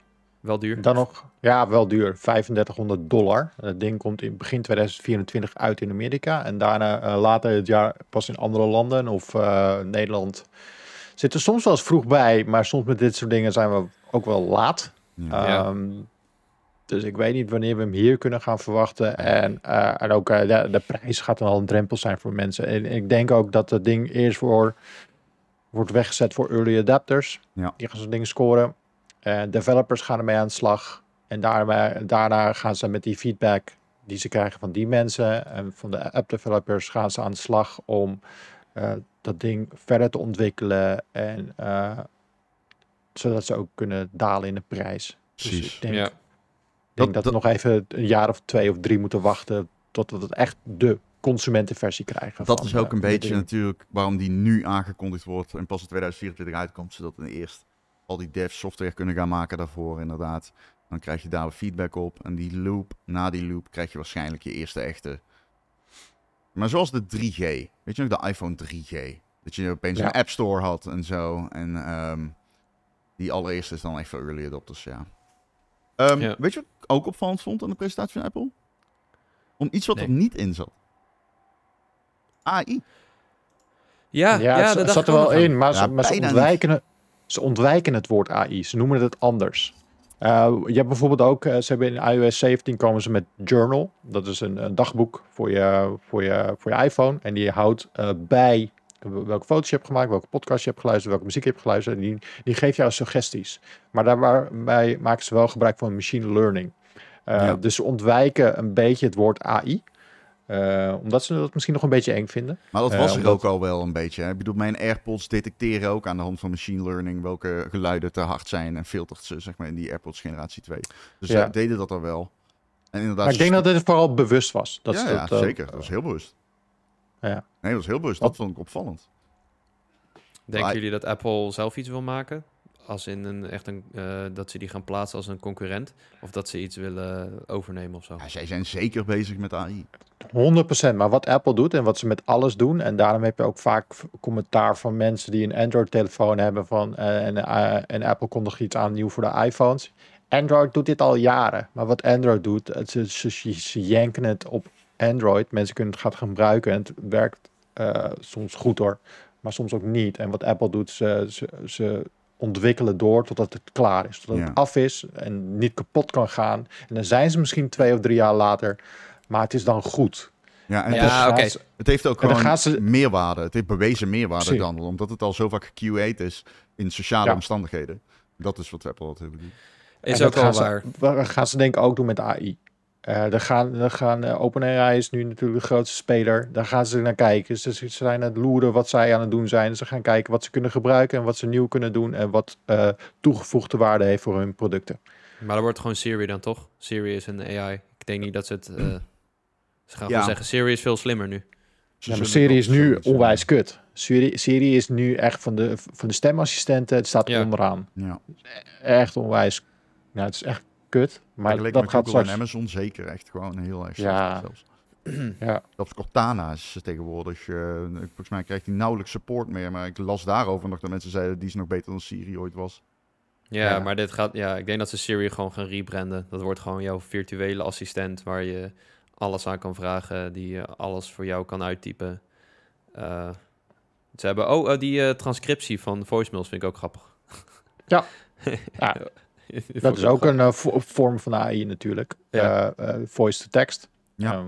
Wel duur. Dan nog, ja, wel duur. 3500 dollar. Het ding komt in begin 2024 uit in Amerika. En daarna eh, later het jaar pas in andere landen of eh, Nederland. Zit er soms wel eens vroeg bij, maar soms met dit soort dingen zijn we ook wel laat. Ja. Ehm, dus ik weet niet wanneer we hem hier kunnen gaan verwachten. En, eh, en ook de, de prijs gaat dan al een drempel zijn voor mensen. En ik denk ook dat het ding eerst voor wordt weggezet voor early adapters. Ja. Die gaan zo'n ding scoren. En developers gaan ermee aan de slag. En daarna, daarna gaan ze met die feedback die ze krijgen van die mensen en van de app developers gaan ze aan de slag om eh, dat ding verder te ontwikkelen en eh, zodat ze ook kunnen dalen in de prijs. Dus Precies. ik denk, Ja. ik denk Dat- dat, we nog even een jaar of twee of drie moeten wachten tot we het echt de consumentenversie krijgen. Dat van, is ook eh, een beetje natuurlijk waarom die nu aangekondigd wordt en pas in 2024 uitkomt, zodat we eerst al die devs software kunnen gaan maken daarvoor inderdaad. Dan krijg je daar feedback op en die loop, na die loop krijg je waarschijnlijk je eerste echte. Maar zoals de 3G, weet je nog, de iPhone 3G. Dat je opeens Ja. een App Store had en zo. En ehm, die allereerste is dan echt voor early adopters, ja. Ehm, Ja. Weet je wat ik ook opvallend vond aan de presentatie van Apple? Om iets wat Nee. er niet in zat. AI. Ja, ja, Ja, dat het zat er wel in, maar, Ja, ze, maar ze, ontwijken ze ontwijken het woord AI. Ze noemen het anders. Eh, je hebt bijvoorbeeld ook, eh, ze hebben in iOS 17 komen ze met Journal. Dat is een, een dagboek voor je, voor, je, voor je iPhone. En die houdt eh, bij welke foto's je hebt gemaakt, welke podcast je hebt geluisterd, welke muziek je hebt geluisterd. En die, die geeft jou suggesties. Maar daarbij maken ze wel gebruik van machine learning. Ja. Dus ze ontwijken een beetje het woord AI. Eh, omdat ze dat misschien nog een beetje eng vinden. Maar dat Eh, was er omdat- ook al wel een beetje. Hè? Ik bedoel, mijn AirPods detecteren ook aan de hand van machine learning welke geluiden te hard zijn en filtert ze zeg maar in die AirPods generatie 2. Dus Ja. zij deden dat al wel. En inderdaad, Maar ik denk dat dit vooral bewust was. Dat ja, dat, eh, zeker. Dat was heel bewust. Ja. Nee, dat was heel bewust. Dat vond ik opvallend. Denken Maar- jullie dat Apple zelf iets wil maken? Als in een echt een, eh, dat ze die gaan plaatsen als een concurrent? Of dat ze iets willen overnemen of zo? Ja, zij zijn zeker bezig met AI. 100%. Maar wat Apple doet en wat ze met alles doen. En daarom heb je ook vaak commentaar van mensen die een Android-telefoon hebben. Van, eh, en, eh, en Apple kondigt iets aan nieuw voor de iPhones. Android doet dit al jaren. Maar wat Android doet, het- ze, ze, ze, ze janken het op Android. Mensen kunnen het gaan gebruiken. En het werkt eh, soms goed hoor. Maar soms ook niet. En wat Apple doet, ze, ze, ze ontwikkelen door totdat het klaar is. Totdat Ja. het af is en niet kapot kan gaan. En dan zijn ze misschien twee of drie jaar later. Maar het is dan goed. Ja, en Ja, het, het heeft ook gewoon ze- meerwaarde. Het heeft bewezen meerwaarde Precies. dan. Omdat het al zo vaak QA'd is in sociale Ja. omstandigheden. Dat is wat Apple altijd doet. Is En ook gaan waar. Ze, gaan ze denk ik ook doen met AI. Eh daar gaan, daar gaan eh, OpenAI is nu natuurlijk de grootste speler. Daar gaan ze naar kijken. Ze, ze zijn aan het loeren wat zij aan het doen zijn. Ze gaan kijken wat ze kunnen gebruiken en wat ze nieuw kunnen doen. En wat eh, toegevoegde waarde heeft voor hun producten. Maar dat wordt gewoon Siri dan toch? Siri is een AI. Ik denk niet dat ze het... eh, ze gaan Ja. gewoon zeggen, Siri is veel slimmer nu. Ja, maar Siri is nu onwijs kut. Siri, Siri is nu echt van de, van de stemassistenten. Het staat Ja. onderaan. Ja. Echt onwijs. Nou, het is echt kut. Maar Vergeleken dat met gaat Google straks... en Amazon zeker echt gewoon heel erg Ja. zelfs. [CLEARS THROAT] Ja. Zelfs Cortana is tegenwoordig, eh, volgens mij krijgt hij nauwelijks support meer. Maar ik las daarover nog dat mensen zeiden, die is nog beter dan Siri ooit was. Ja, Ja. maar dit gaat... Ja, ik denk dat ze Siri gewoon gaan rebranden. Dat wordt gewoon jouw virtuele assistent... waar je alles aan kan vragen... die alles voor jou kan uittypen. Eh, ze hebben... Oh, eh, die eh, transcriptie van voicemails vind ik ook grappig. Ja. [LAUGHS] Ja, [LAUGHS] Dat is ook een eh, vo- vorm van AI natuurlijk. Ja. Eh, eh, voice to text. Ja. Ehm,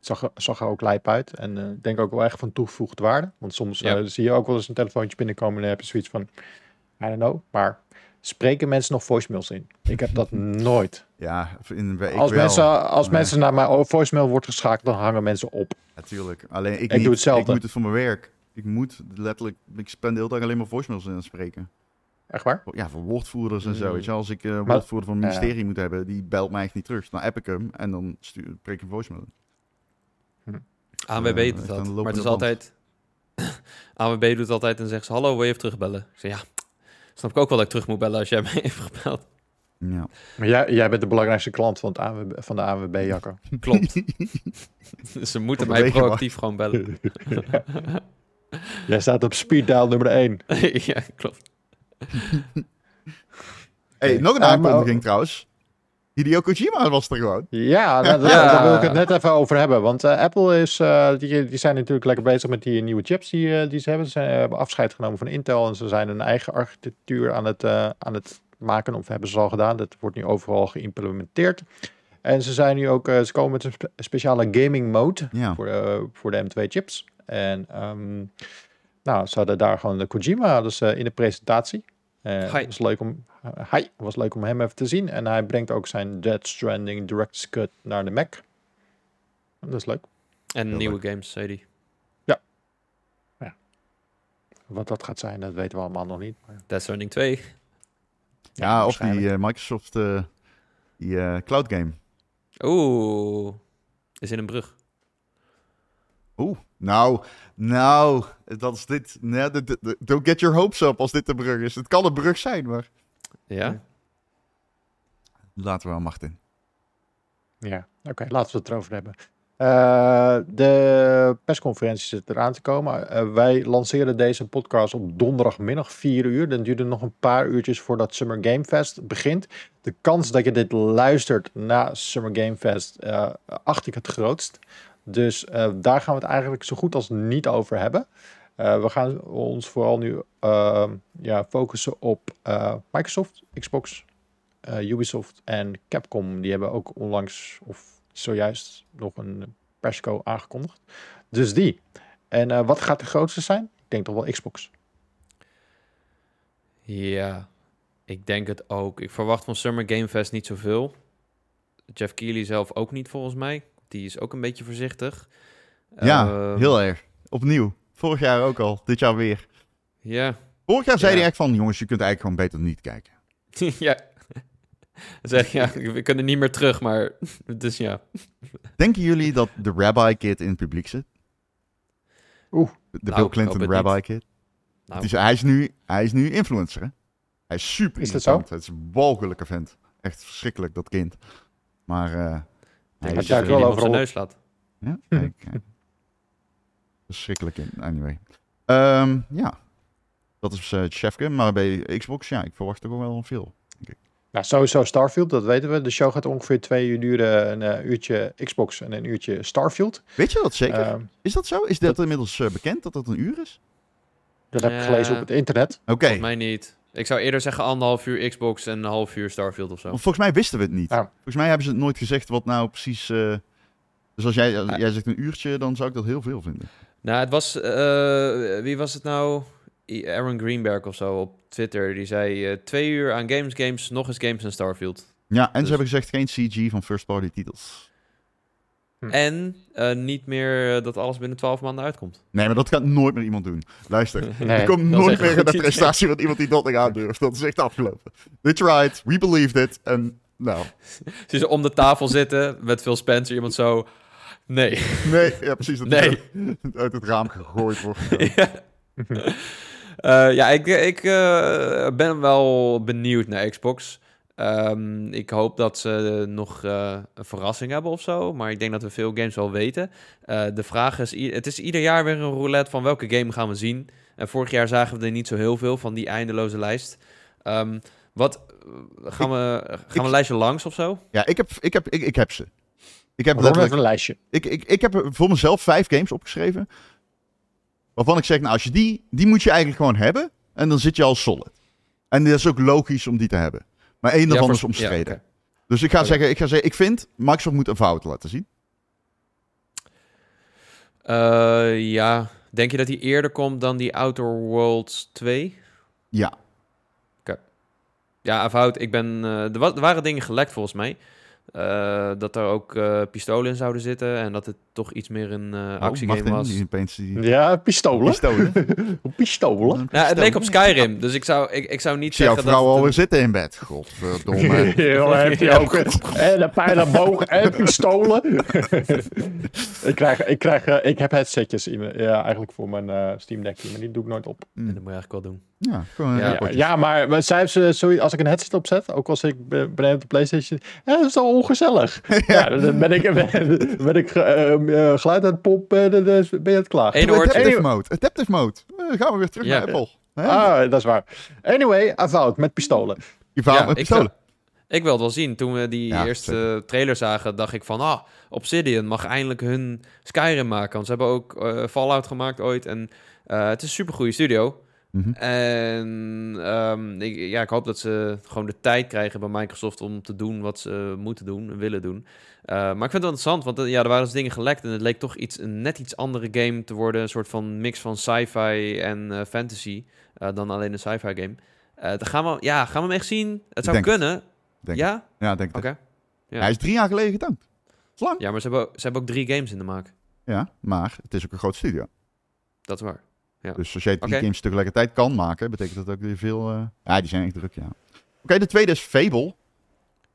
zag, er- zag er ook lijp uit. En ik denk ook wel echt van toegevoegde waarde. Want soms Ja. zie je ook wel eens een telefoontje binnenkomen en dan heb je zoiets van, I don't know. Maar spreken mensen nog voicemails in? Ik heb dat nooit. Ja, in, ik als wel. mensen, als Nee. mensen naar mijn voicemail wordt geschakeld, dan hangen mensen op. Natuurlijk. Alleen ik, Ik niet. doe hetzelfde. Ik moet het voor mijn werk. Ik moet letterlijk, ik spend de hele dag alleen maar voicemails in spreken. Echt waar? Ja, voor woordvoerders en zo. Mm. Weet je, als ik een woordvoerder van Ja. ministerie moet hebben, die belt mij echt niet terug. Dan app ik hem en dan stuur, ik een voicemail. ANWB Eh, doet dat. Maar het is altijd... [LAUGHS] ANWB doet altijd en zegt ze... Hallo, wil je even terugbellen? Ik zeg ja, snap ik ook wel dat ik terug moet bellen als jij [LAUGHS] mij heeft gebeld. Ja. Maar jij, jij bent de belangrijkste klant van, het ANWB, van de ANWB, Jacco. [LAUGHS] Klopt. ze moeten mij proactief gewoon bellen. jij staat op speed dial nummer 1. ja, klopt. Hey, nog een Ah, maar- aankondiging trouwens. Hideo Kojima was er gewoon. Ja, nou, [LAUGHS] daar, Ja. daar wil ik het net even over hebben. Want eh, Apple is, eh, die, die zijn natuurlijk lekker bezig met die nieuwe chips die, eh, die ze hebben. Ze zijn, eh, hebben afscheid genomen van Intel en ze zijn een eigen architectuur aan het, eh, aan het maken. Of hebben ze al gedaan. Dat wordt nu overal geïmplementeerd. En ze zijn nu ook, eh, ze komen met een spe- speciale gaming mode Ja. voor, de, voor de M2 chips. En ehm, nou, ze hadden daar gewoon de Kojima dus, eh, in de presentatie. Eh, Hi. Het was leuk om, uh, hi, was leuk om hem even te zien. En hij brengt ook zijn Dead Stranding Director's Cut naar de Mac. Dat is leuk. En Heel nieuwe games, zei hij. Wat dat gaat zijn, dat weten we allemaal nog niet. Maar, Death Stranding 2. Ja, of die eh, Microsoft eh, die, eh, cloud game. Oeh. Is in een brug. Oeh, nou, nou, dat is dit. Nee, d- don't get your hopes up als dit de brug is. Het kan een brug zijn, maar Ja? laten we aan macht in. Ja, oké, laten we het erover hebben. Eh, de persconferentie zit eraan te komen. Eh, wij lanceren deze podcast op donderdagmiddag 4 uur. Dan duurt het nog een paar uurtjes voordat Summer Game Fest begint. De kans dat je dit luistert na Summer Game Fest eh, acht ik het grootst. Dus eh, daar gaan we het eigenlijk zo goed als niet over hebben. Eh, we gaan ons vooral nu eh, ja, focussen op eh, Microsoft, Xbox, Ubisoft en Capcom. Die hebben ook onlangs of zojuist nog een persco aangekondigd. Dus die. En wat gaat de grootste zijn? Ik denk toch wel Xbox. Ja. Ik denk het ook. Ik verwacht van Summer Game Fest niet zoveel. Jeff Keighley zelf ook niet, volgens mij. Die is ook een beetje voorzichtig. Ja, Ehm, heel erg. Opnieuw. Vorig jaar ook al, dit jaar weer. Ja. Vorig jaar zei hij echt van, jongens, je kunt eigenlijk gewoon beter niet kijken. [LAUGHS] ja. Zeg ja, we kunnen niet meer terug, maar... [LAUGHS] Dus ja. Denken jullie dat de Rabbi Kid in het publiek zit? Oeh. De Nou, Bill Clinton Rabbi niet. Kid. Nou, Het is, hij, is nu, hij is nu influencer, hè? Hij is super Is dat irritant. Het is een walgelijke vent. Echt verschrikkelijk, dat kind. Maar eh hij is... ook je wel zijn overal- neus laat. Ja, kijk, kijk. Verschrikkelijk kind. Anyway. Ehm, ja. Dat is eh Chefke. Maar bij Xbox, ja, ik verwacht toch wel veel. Nou, sowieso Starfield, dat weten we. De show gaat ongeveer twee uur duren. Een eh, uurtje Xbox en een uurtje Starfield. Weet je dat zeker? Ehm, is dat zo? Is dat inmiddels eh, bekend dat dat een uur is? dat heb ik gelezen op het internet. Oké. Volgens mij niet. Ik zou eerder zeggen anderhalf uur Xbox en een half uur Starfield of zo. Want Volgens mij wisten we het niet. Ja. Volgens mij hebben ze het nooit gezegd wat nou precies... eh, Dus als jij, als jij zegt een uurtje, dan zou ik dat heel veel vinden. Nou, het was... eh, wie was het nou? Aaron Greenberg of zo op Twitter. Die zei eh, twee uur aan games, games, nog eens games en Starfield. Ja, en Dus- ze hebben gezegd geen CG van first-party titels. Hm. En eh, niet meer eh, dat alles binnen 12 maanden uitkomt. Nee, maar dat gaat nooit meer iemand doen. Luister, Nee. er komt is nooit meer een idee. prestatie van iemand die dat niet aandurft. Dat is echt afgelopen. They tried, we believed it. En nou, Zie [LAUGHS] ze om de tafel zitten met Phil Spencer, iemand zo... Nee. nee, ja precies. Dat Nee. [LAUGHS] uit het raam gegooid wordt. [LAUGHS] ja, Eh, ja ik, ik eh, ben wel benieuwd naar Xbox. Ehm, ik hoop dat ze nog eh, een verrassing hebben of zo. Maar ik denk dat we veel games wel weten. Eh, de vraag is, het is ieder jaar weer een roulette van welke game gaan we zien. En vorig jaar zagen we er niet zo heel veel van die eindeloze lijst. Ehm, wat gaan we, gaan we ik- een lijstje langs of zo? Ja, ik heb, ik heb, ik, ik heb ze. Ik heb Rond letterlijk even een lijstje. Ik, ik, ik heb voor mezelf vijf games opgeschreven. Waarvan ik zeg, nou, als je die, die moet je eigenlijk gewoon hebben. En dan zit je al solid. En dat is ook logisch om die te hebben. Maar één daarvan is omstreden. ja, oké. Dus ik ga, Oké. zeggen, ik ga zeggen, ik vind, Microsoft moet een fout laten zien. Eh, ja, denk je dat die eerder komt dan die Outer Worlds 2? Ja. Ja, fout. Ik ben. er, wa- er waren dingen gelekt volgens mij. Eh, dat er ook eh, pistolen in zouden zitten en dat het toch iets meer een eh, Oh, actiegame Martin, was. die opeens die Ja, pistolen. pistolen. [LAUGHS] Pistolen. Ja, het leek op Skyrim, dus ik zou, ik, ik zou niet Ik jouw zeggen dat... vrouw alweer een- zitten in bed. Godverdomme. Dan heeft hij ook en een pijlenboog en pistolen. [LAUGHS] ik, krijg, ik, krijg, ik heb headsetjes in, ja, eigenlijk voor mijn eh, Steam Deck, maar die doe ik nooit op. Dat moet je eigenlijk wel doen. Ja, gewoon Ja, een Ja, maar maar zij heeft ze, sorry, als ik een headset opzet, ook als ik ben ben op de PlayStation, ja, dat is toch ongezellig. [LAUGHS] ja. dan ben ik, ben, [LAUGHS] ben ik eh, eh, geluid aan het pompen, dan ben je het klaar. Adaptive mode. Adaptive mode. Dan gaan we weer terug Ja. naar Apple. Hè? Ah, dat is waar. Anyway, Avowed met pistolen. Ja, met ik pistolen. Ik wil het wel zien. Toen we die Ja, eerste zeker. trailer zagen, dacht ik van... Ah, Obsidian mag eindelijk hun Skyrim maken. Want ze hebben ook eh, Fallout gemaakt ooit. En eh, het is een supergoeie studio. Mhm. En ehm, ik, ja, ik hoop dat ze gewoon de tijd krijgen bij Microsoft om te doen wat ze moeten doen en willen doen. Eh, maar ik vind het wel interessant, want eh, ja, er waren dus dingen gelekt en het leek toch iets, een net iets andere game te worden. Een soort van mix van sci-fi en eh, fantasy dan alleen een sci-fi game. Dan gaan we, ja, gaan we hem echt zien? Het zou Denk kunnen. Denk ja? Ja, denk ik. Oké. Ja. Hij is drie jaar geleden is lang. Ja, maar ze hebben, ook- ze hebben ook drie games in de maak. Ja, maar het is ook een groot studio. Dat is waar. Ja. Dus als jij drie Oké. games tegelijkertijd kan maken, betekent dat ook weer veel... eh, Ja, die zijn echt druk, ja. Oké, de tweede is Fable.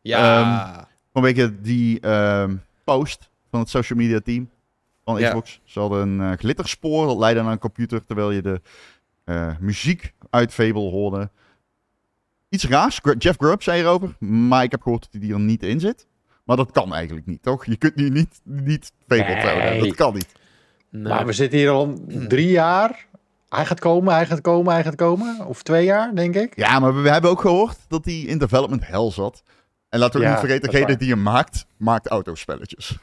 Ja. Vanwege die ehm, post van het social media team van Ja. Xbox. Ze hadden een eh, glitterspoor dat leidde naar een computer terwijl je de eh, muziek uit Fable hoorde. Iets raars. Jeff Grubb zei erover, maar ik heb gehoord dat hij er niet in zit. Maar dat kan eigenlijk niet, toch? Je kunt nu niet, niet Fable Nee. trouwen. Dat kan niet. Nee. Maar we zitten hier al drie jaar. Hij gaat komen, hij gaat komen, hij gaat komen. Of twee jaar, denk ik. Ja, maar we, hebben ook gehoord dat hij in development hell zat. En laten we Ja, niet vergeten, degene die hem maakt, maakt autospelletjes.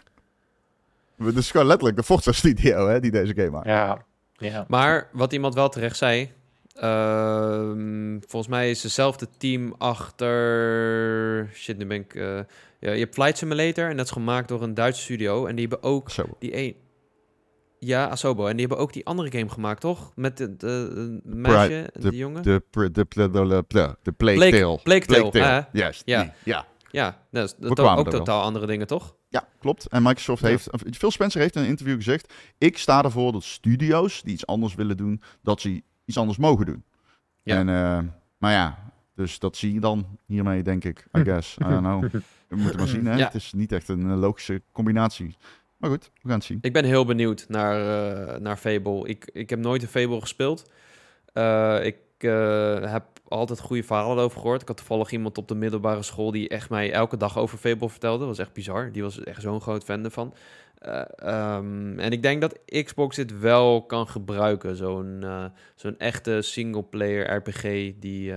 Dus gewoon letterlijk de Forza Studio hè, die deze game maakt. Ja. ja. Maar wat iemand wel terecht zei. ehm, volgens mij is hetzelfde team achter. Shit, nu ben ik. eh, ja, je hebt Flight Simulator en dat is gemaakt door een Duitse studio. En die hebben ook Zo. die een. Ja, Asobo. En die hebben ook die andere game gemaakt, toch? Met de, de, de meisje, de- jongen. De, de, de, de, de, Plague Tale. Plague Tale, Juist, ja. ja. ja, dat is ook, totaal andere dingen, toch? ja, klopt. En Microsoft Ja. heeft... Phil Spencer heeft in een interview gezegd... Ik sta ervoor dat studio's die iets anders willen doen... dat ze iets anders mogen doen. Ja. En, eh, maar ja, dus dat zie je dan hiermee, denk ik. I [LAUGHS] guess. I don't know. We moeten maar zien, hè. Ja. Het is niet echt een eh, logische combinatie. Maar goed, we gaan het zien. Ik ben heel benieuwd naar, eh, naar Fable. Ik, ik heb nooit een Fable gespeeld. Eh, ik eh, heb altijd goede verhalen over gehoord. Ik had toevallig iemand op de middelbare school die echt mij elke dag over Fable vertelde. Dat was echt bizar. Die was echt zo'n groot fan ervan. Eh, ehm, en ik denk dat Xbox dit wel kan gebruiken. Zo'n zo'n echte single-player RPG die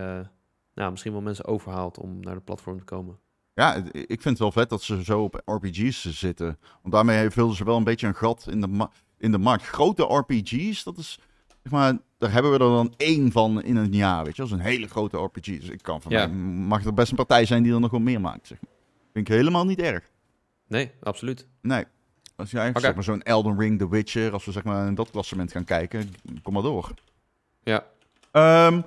nou, misschien wel mensen overhaalt om naar de platform te komen. Ja, ik vind het wel vet dat ze zo op RPG's zitten. Want daarmee vullen ze wel een beetje een gat in de, ma- in de markt. Grote RPG's, dat is... Zeg maar, daar hebben we er dan één van in een jaar, weet je. Dat is een hele grote RPG. Dus ik kan van Ja. mij, mag er best een partij zijn die er nog wel meer maakt, zeg maar. Vind ik helemaal niet erg. Nee, absoluut. Nee. Als jij Oké. zeg maar zo'n Elden Ring, The Witcher, als we zeg maar in dat klassement gaan kijken, kom maar door. Ja. Ehm,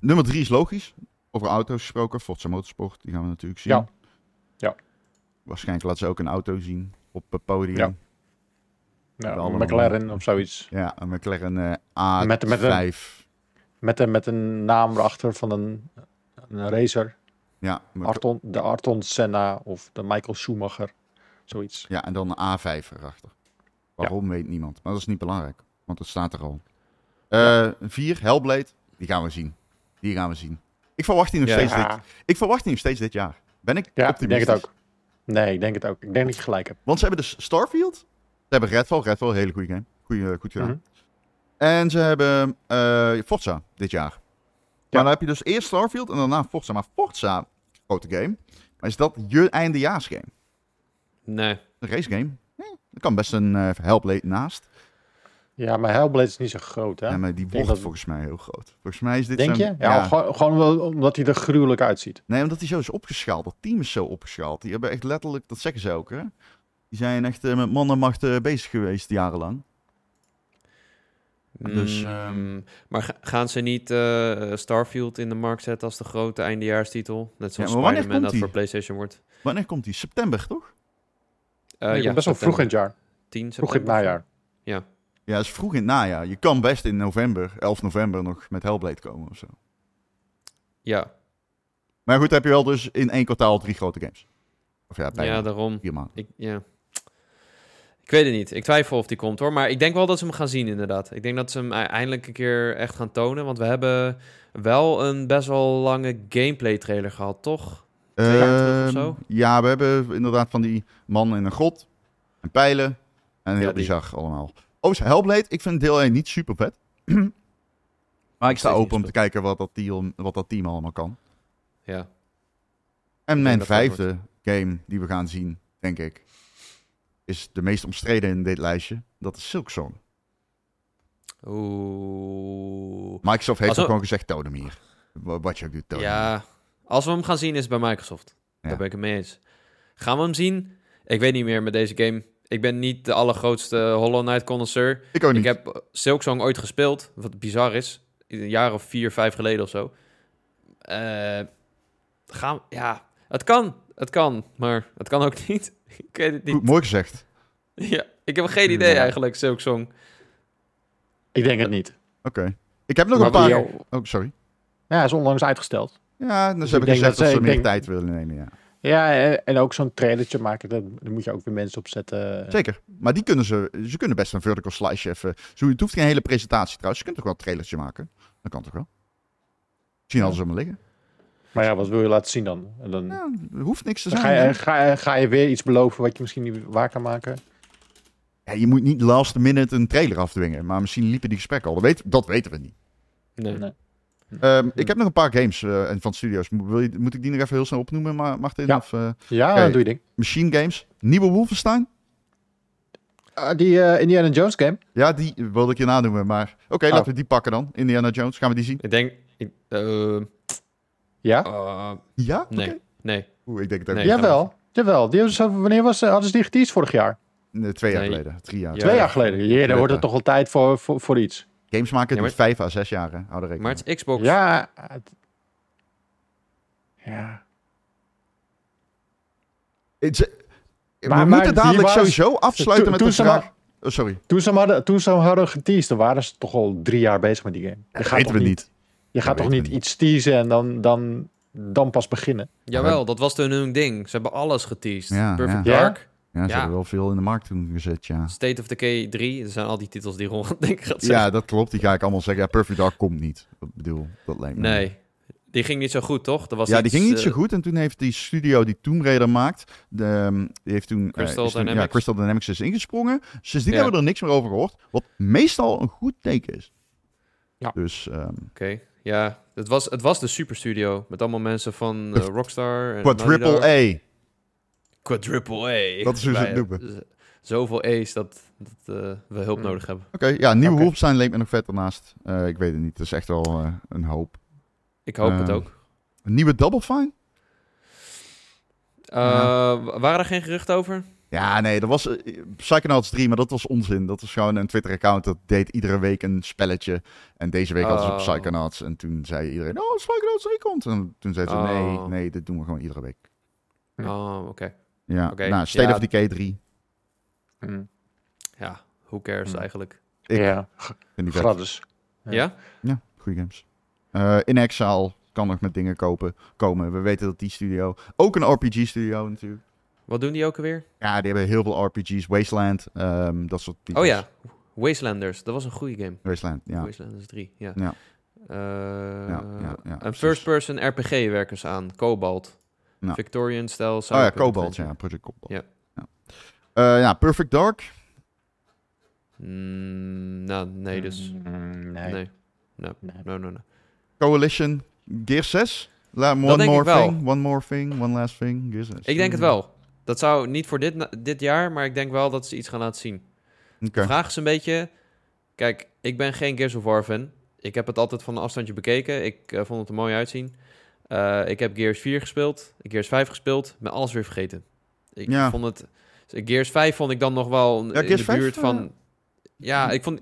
nummer drie is logisch. Over auto's gesproken, Forza Motorsport, die gaan we natuurlijk zien. Ja. Ja. Waarschijnlijk laten ze ook een auto zien op het podium. Ja. Ja, Ja, Allemaal. McLaren of zoiets. een McLaren eh A5. Met- met een- Met een, met een naam erachter van een, een racer. ja, Arton, de Arton Senna of de Michael Schumacher. Zoiets. ja, en dan een A5 erachter. Waarom weet niemand, maar dat is niet belangrijk, want het staat er al. Eh vier, Hellblade, die gaan we zien. Die gaan we zien. Ik verwacht die nog Ja. steeds dit. Ik verwacht die nog steeds dit jaar. Ben ik ja ik optimistisch? denk het ook. Nee, ik denk het ook. Ik denk dat je gelijk hebt. Want ze hebben dus Starfield. Ze hebben Redfall. Redfall, een hele goede game. Goeie, goed gedaan. En ze hebben eh, Forza dit jaar. Maar dan heb je dus eerst Starfield en daarna Forza. Maar Forza, grote game. Maar is dat je eindejaarsgame? Nee. Een race game? Eh, er kan best een eh Hellblade naast. Ja, maar Hellblade is niet zo groot, hè? Ja, maar die wordt dat- volgens mij heel groot. Volgens mij is dit Denk je? Ja, Gewoon, gewoon wel omdat hij er gruwelijk uitziet. Nee, omdat hij zo is opgeschaald. Dat team is zo opgeschaald. Die hebben echt letterlijk, dat zeggen ze ook, hè? Die zijn echt eh, met mannenmacht eh, bezig geweest jarenlang. Dus, Mm, ehm, maar ga- gaan ze niet eh, Starfield in de markt zetten als de grote eindejaarstitel? Net zoals Ja, Spider-Man komt dat die? voor PlayStation wordt. Wanneer komt die? September, toch? Eh, Nee, komt best wel vroeg in het jaar. 10 Vroeg in het najaar. Ja. Ja, dat is vroeg in het najaar. Je kan best in november, 11 november, nog met Hellblade komen of zo. Ja, Maar goed, heb je wel dus in één kwartaal drie grote games. Of ja, bijna ja, daarom. vier maanden. Ik, ja. ik weet het niet. Ik twijfel of die komt hoor. Maar ik denk wel dat ze hem gaan zien inderdaad. Ik denk dat ze hem e- eindelijk een keer echt gaan tonen. Want we hebben wel een best wel lange gameplay trailer gehad, toch? Twee jaar terug of Ehm, zo? Ja, we hebben inderdaad van die man in een grot. En pijlen. En heel Ja, die. bizar allemaal. Oh, Hellblade, ik vind deel 1 niet super vet. [CLEARS THROAT] maar ik sta open om te kijken wat dat, team, wat dat team allemaal kan. Ja. En mijn vijfde game die we gaan zien, denk ik, is de meest omstreden in dit lijstje. Dat is Silksong. Oeh. Microsoft heeft ook we- gewoon gezegd, toon hem hier. Wa- Wat je ook doet, toon. Ja, als we hem gaan zien is het bij Microsoft. Ja. Daar ben ik het mee eens. Gaan we hem zien? Ik weet niet meer met deze game. Ik ben niet de allergrootste Hollow Knight connoisseur. Ik ook niet. Ik heb Silksong ooit gespeeld, wat bizar is. Een jaar of vier, vijf geleden of zo. Eh, gaan, ja, het kan. Het kan, maar het kan ook [LAUGHS] niet. ik weet het niet. Goed, mooi gezegd. [LAUGHS] Ja, ik heb geen idee Ja. eigenlijk, Silksong. Ik denk het niet. Oké. Ik heb nog Maar een paar... Oh, sorry. Ja, hij is onlangs uitgesteld. Ja, dus Dus ze hebben ik gezegd dat, dat ze- meer denk- tijd willen nemen, ja. Ja, en, ook zo'n trailertje maken, daar, moet je ook weer mensen op zetten. Zeker. Maar die kunnen ze... Ze kunnen best een vertical slice even... Zo, het hoeft geen hele presentatie trouwens. Je kunt toch wel een trailertje maken? Dat kan toch wel? Misschien hadden ze hem liggen. Maar ja, wat wil je laten zien dan? En dan, Ja, hoeft niks te dan zijn. ga, je, ga, je- ga je weer iets beloven wat je misschien niet waar kan maken? Ja, je moet niet last minute een trailer afdwingen. Maar misschien liepen die gesprekken al. Dat, weet, dat weten we niet. Nee. Nee. Ehm, ik heb nog een paar games eh, en van studio's. Mo- Wil je, moet ik die nog even heel snel opnoemen, Ma- Martin? Ja. Of, eh, Ja, doe je ding. Machine Games. Nieuwe Wolfenstein? Ah, die eh, Indiana Jones game? Ja, die wilde ik je nadoemen. Maar oké, Oh. laten we die pakken dan. Indiana Jones. Gaan we die zien? Ik denk... ik- Ja? Ja? nee, Oké. nee. Oeh, ik denk het ook Nee. niet. Jawel, jawel. Die hebben ze, wanneer was, hadden ze die geteased vorig jaar? Nee, twee jaar Nee. geleden. Drie jaar. Ja. Twee jaar geleden. Ja, dan wordt het toch wel tijd voor, voor, voor iets. Games maken Ja, duurt vijf à zes? Hou er rekening Maar het is Xbox. Ja. het- Ja. we Maar- maar moeten dadelijk was- sowieso afsluiten met toen de ze vraag... maar- Oh, sorry. Toen ze, hem hadden, toen ze hadden geteased, dan waren ze toch al drie jaar bezig met die game. Je Dat gaat weten we niet. Je gaat toch niet iets teasen en dan, dan, dan pas beginnen? Jawel, dat was toen hun ding. Ze hebben alles geteased. Ja, Perfect ja. Dark, Ja, ze Ja. hebben wel veel in de markt toen gezet, ja. State of Decay 3. Dat zijn al die titels die Ron [LAUGHS] denk ik gaat Ja, dat klopt. Die ga ik allemaal zeggen. Ja, Perfect Dark komt niet. Ik bedoel, dat lijkt me. Nee, die ging niet zo goed, toch? Dat was Ja, die ging niet zo eh, goed. En toen heeft die studio die Tomb Raider maakt, de, ehm, die heeft toen, eh, Crystal is toen- ja, Dynamics. Crystal Dynamics is ingesprongen. Sindsdien Ja. hebben we er niks meer over gehoord. Wat meestal een goed teken is. Ja. Dus ehm Oké, ja. Het was, het was de superstudio. Met allemaal mensen van eh, Rockstar. En Quadruple Dog. A. Quadruple A. Dat is hoe ze het noemen. Zoveel A's dat, dat eh, we hulp Mm. nodig hebben. Oké, ja, nieuwe Oké. Wolfenstein leek me nog vet ernaast. Eh, ik weet het niet. Het is echt wel eh, een hoop. Ik hoop het ook. Een nieuwe Double Fine? Eh, Waren er geen geruchten over? Ja, nee, dat was Psychonauts 3, maar dat was onzin. Dat was gewoon een Twitter-account dat deed iedere week een spelletje. En deze week hadden ze op Oh. Psychonauts. En toen zei iedereen, oh, Psychonauts 3 komt. En toen zeiden ze, nee, Oh. nee, dit doen we gewoon iedere week. Oh, oké. Ja, Oké, nou, State ja. of Decay 3. Hm. Ja, who cares Hmm. eigenlijk? Ik ja, vind die gratis. Ja? Ja. Goede games. Eh, in Exile kan nog met dingen kopen, komen. We weten dat die studio, ook een RPG-studio natuurlijk. Wat doen die ook alweer? Ja, die hebben heel veel RPG's. Wasteland, ehm, dat soort titels. Oh ja, Wastelanders. Dat was een goede game. Wasteland, ja. Wastelanders 3, ja. Ja. Eh, ja, ja, een first-person RPG werken ze aan. Cobalt. Ja. Victorian-style. Oh ja, Cobalt, ja. Project Cobalt. Ja. Ja, Eh, ja Perfect Dark. Mm, nou, nee, dus. Mm, nee. Nee. No, Nee. no, no, no. Coalition, Gear 6. La, one denk more ik wel. thing, one more thing, one last thing. Gear 6. Ik denk het wel. Dat zou niet voor dit, dit jaar, maar ik denk wel dat ze iets gaan laten zien. Oké. De vraag is een beetje... Kijk, ik ben geen Gears of War fan. Ik heb het altijd van een afstandje bekeken. Ik eh, vond het er mooi uitzien. Eh, ik heb Gears 4 gespeeld. Gears 5 gespeeld. Met alles weer vergeten. Ik Ja. vond het... Gears 5 vond ik dan nog wel Ja, in Gears de 5, buurt eh, van... Ja, ik vond...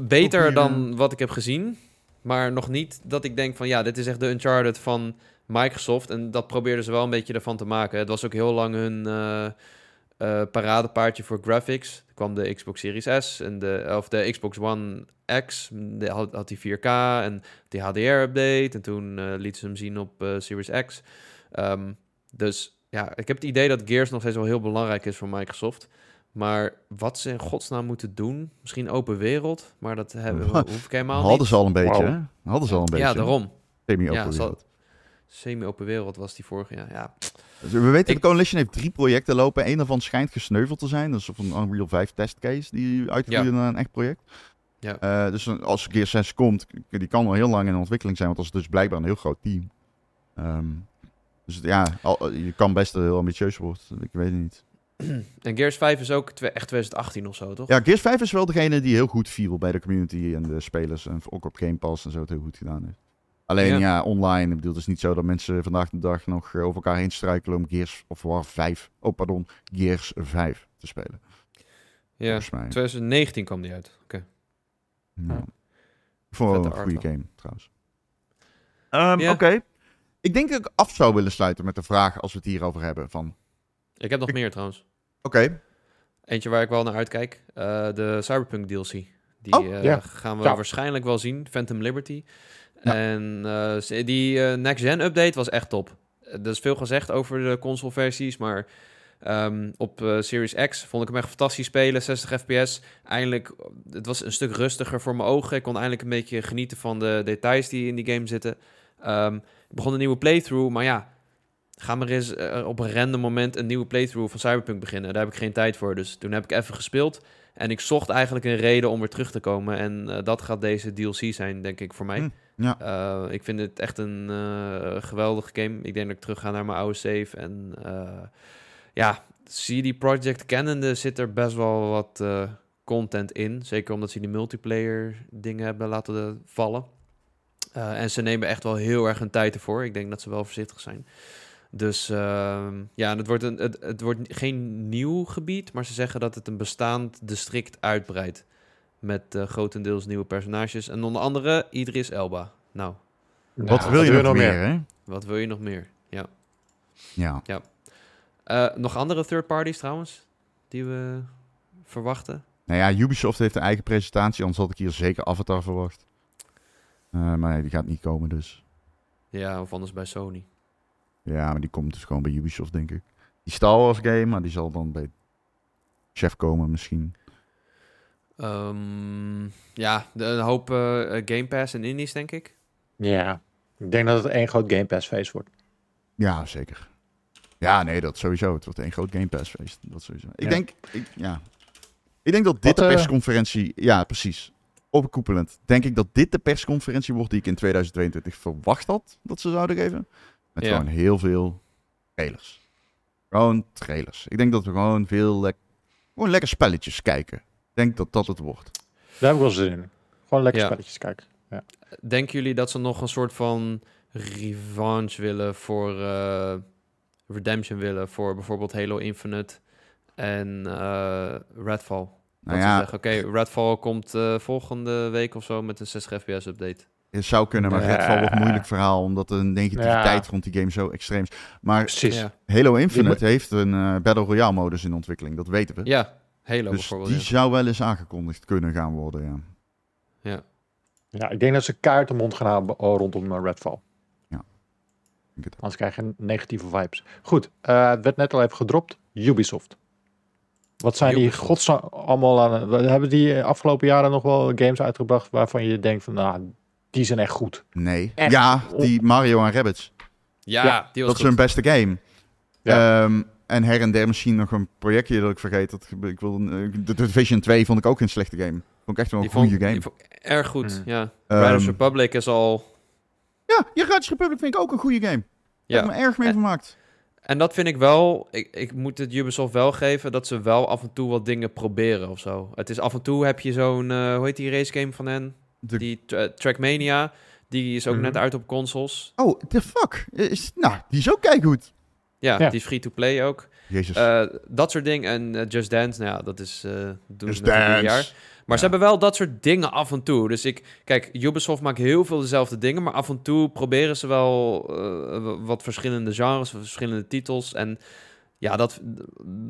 Beter dan wat ik heb gezien. Maar nog niet dat ik denk van ja, dit is echt de Uncharted van Microsoft. En dat probeerden ze wel een beetje ervan te maken. Het was ook heel lang hun eh, eh, paradepaardje voor graphics. Er kwam de Xbox Series S en de, of de Xbox One X. De, had, had die 4K en die HDR-update. En toen eh lieten ze hem zien op eh, Series X. Ehm, dus ja, ik heb het idee dat Gears nog steeds wel heel belangrijk is voor Microsoft. Maar wat ze in godsnaam moeten doen, misschien open wereld, maar dat hebben, Wat? [LAUGHS] hoef ik helemaal Hadden niet. ze al een beetje, hè? Hadden ze al een beetje. Ja, daarom. Semi-open Ja, wereld. Semi-open wereld was die vorige, ja. ja. Dus we weten, de Coalition heeft drie projecten lopen. Eén daarvan schijnt gesneuveld te zijn. Dat is een Unreal 5 testcase die uitgroeide naar een echt project. Ja. Eh, dus als Gear 6 komt, die kan al heel lang in ontwikkeling zijn. Want dat is dus blijkbaar een heel groot team. Ehm, dus ja, al- je kan best heel ambitieus worden. Ik weet het niet. [CLEARS THROAT] En Gears 5 is ook echt 2018 of zo, toch? Ja, Gears 5 is wel degene die heel goed viel bij de community en de spelers. En ook op Game Pass en zo het heel goed gedaan heeft. Alleen Ja. ja, online. Ik bedoel, het is niet zo dat mensen vandaag de dag nog eh, over elkaar heen struikelen om Gears of War 5. Oh, pardon. Gears 5 te spelen. Ja, Volgens mij. 2019 kwam die uit. Oké. Vette een goede game, trouwens. Ehm, Ja. Oké. Ik denk dat ik af zou willen sluiten met de vraag, als we het hierover hebben, van... Ik heb nog Ik- meer trouwens. Oké, Eentje waar ik wel naar uitkijk. eh, de Cyberpunk DLC. Die Oh, eh, ja. gaan we Ja. waarschijnlijk wel zien. Phantom Liberty. Ja. En eh, die eh, next-gen update was echt top. Er is veel gezegd over de console-versies, maar ehm, op eh, Series X vond ik hem echt fantastisch spelen. 60 fps. Eindelijk, het was een stuk rustiger voor mijn ogen. Ik kon eindelijk een beetje genieten van de details die in die game zitten. Ehm, ik begon een nieuwe playthrough, maar ja, ga maar eens op een random moment een nieuwe playthrough van Cyberpunk beginnen. Daar heb ik geen tijd voor, dus toen heb ik even gespeeld. En ik zocht eigenlijk een reden om weer terug te komen. En dat gaat deze DLC zijn, denk ik, voor mij. Hm, ja. Eh, ik vind het echt een eh, geweldige game. Ik denk dat ik terug ga naar mijn oude save. En eh, ja, CD Projekt kennende zit er best wel wat content in. Zeker omdat ze die multiplayer dingen hebben laten vallen. En ze nemen echt wel heel erg hun tijd ervoor. Ik denk dat ze wel voorzichtig zijn. Dus ehm, ja, het wordt, een, het, het wordt geen nieuw gebied, maar ze zeggen dat het een bestaand district uitbreidt. Met eh, grotendeels nieuwe personages. En onder andere Idris Elba. Nou, wat Ja, wil je nog meer, hè? wat wil je nog meer? Ja. Ja. Eh, nog andere third parties trouwens, die we verwachten. Nou ja, Ubisoft heeft een eigen presentatie, anders had ik hier zeker Avatar verwacht. Eh, maar nee, die gaat niet komen dus. Ja, of anders bij Sony. Ja, maar die komt dus gewoon bij Ubisoft, denk ik. Die Star Wars game, maar die zal dan bij Chef komen misschien. Ehm, ja, de, een hoop eh, Game Pass en indies, denk ik. Ja, ik denk dat het één groot Game Pass feest wordt. Ja, zeker. Ja, nee, dat sowieso. Het wordt een groot Game Pass feest. Dat sowieso. Ik Ja. denk, ik, ja. Ik denk dat dit Wat, de eh, persconferentie... Ja, precies. Overkoepelend. Denk ik dat dit de persconferentie wordt die ik in 2022 verwacht had dat ze zouden geven. Met Ja. gewoon heel veel trailers. Gewoon trailers. Ik denk dat we gewoon veel gewoon lekker spelletjes kijken. Ik denk dat dat het wordt. Daar heb ik wel zin in. Gewoon lekker Ja. spelletjes kijken. Denken jullie dat ze nog een soort van revanche willen voor eh, Redemption willen voor bijvoorbeeld Halo Infinite en eh, Redfall? Dat Nou ze ja, zeggen, oké, Redfall komt eh, volgende week of zo met een 60 fps update. het zou kunnen, maar. Redfall wordt een moeilijk verhaal. Omdat de negativiteit Ja. rond die game zo extreem is. Maar Precies. Ja, Halo Infinite heeft een eh, Battle Royale modus in ontwikkeling. Dat weten we. ja Halo dus bijvoorbeeld. die ja. zou wel eens aangekondigd kunnen gaan worden, ja. Ja, ik denk dat ze kaart de mond gaan houden oh, rondom eh, Redfall. Ik denk het Anders krijg je negatieve vibes. Goed, eh, het werd net al even gedropt. Ubisoft. Wat zijn Ubisoft. die godsnaam allemaal aan... we- Hebben die afgelopen jaren nog wel games uitgebracht waarvan je denkt van, nou, die zijn echt goed. Nee. Echt Ja, die Mario en Rabbids. Ja, Ja, die was Dat is hun beste game. Ja. Ehm, en her en der misschien nog een projectje dat ik vergeet. Dat, ik wil, eh, de Division 2 vond ik ook geen slechte game. Vond ik echt wel een Die vond- goede game. die vond ik erg goed, Mm. ja. Riders Republic is al... Ja, je Riders Republic vind ik ook een goede game. Ja. Ja, me erg mee En- vermaakt. En dat vind ik wel, ik, ik moet het Ubisoft wel geven, dat ze wel af en toe wat dingen proberen of zo. Het is af en toe heb je zo'n, eh, hoe heet die race game van hen? De- Die tra- Trackmania, die is ook Mhm. net uit op consoles. Oh, the fuck. Is, nou, die is ook keigoed. Ja, Ja. die is free-to-play ook. Jezus. Eh, dat soort dingen. En eh, Just Dance, nou ja, dat is... eh doen Just Dance. jaar. Maar ze hebben wel dat soort dingen af en toe. Dus ik... Kijk, Ubisoft maakt heel veel dezelfde dingen. Maar af en toe proberen ze wel eh, wat verschillende genres, verschillende titels. En ja, dat,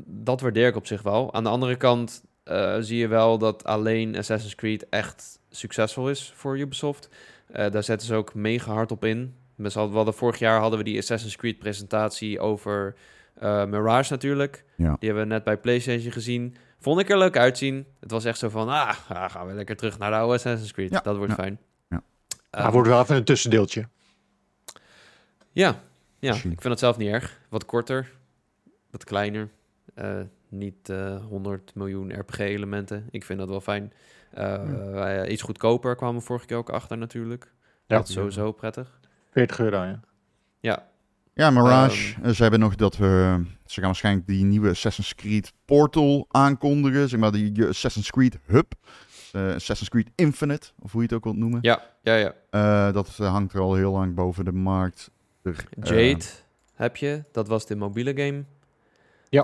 dat waardeer ik op zich wel. Aan de andere kant eh, zie je wel dat alleen Assassin's Creed echt succesvol is voor Ubisoft. Eh, daar zetten ze ook mega hard op in. We hadden, vorig jaar hadden we die Assassin's Creed presentatie over eh, Mirage natuurlijk. Ja. Die hebben we net bij PlayStation gezien. Vond ik er leuk uitzien. Het was echt zo van, ah, ah, gaan we lekker terug naar de oude Assassin's Creed. Ja, Dat wordt ja, fijn. ja. Eh, Maar wordt wel even een tussendeeltje. ja, ja ik vind het zelf niet erg. Wat korter, wat kleiner. Eh, niet eh 100 miljoen RPG-elementen. Ik vind dat wel fijn. Iets goedkoper kwamen we vorige keer ook achter natuurlijk. Ja. Dat is sowieso prettig. 40 euro, ja. Ja, Ja, Mirage. Ehm, Eh, ze hebben nog dat we. Ze gaan waarschijnlijk die nieuwe Assassin's Creed Portal aankondigen. Zeg maar die eh, Assassin's Creed Hub. Eh, Assassin's Creed Infinite, of hoe je het ook wilt noemen. ja, ja. ja. Eh, dat eh, hangt er al heel lang boven de markt. Er, eh, Jade heb je. Dat was de mobiele game.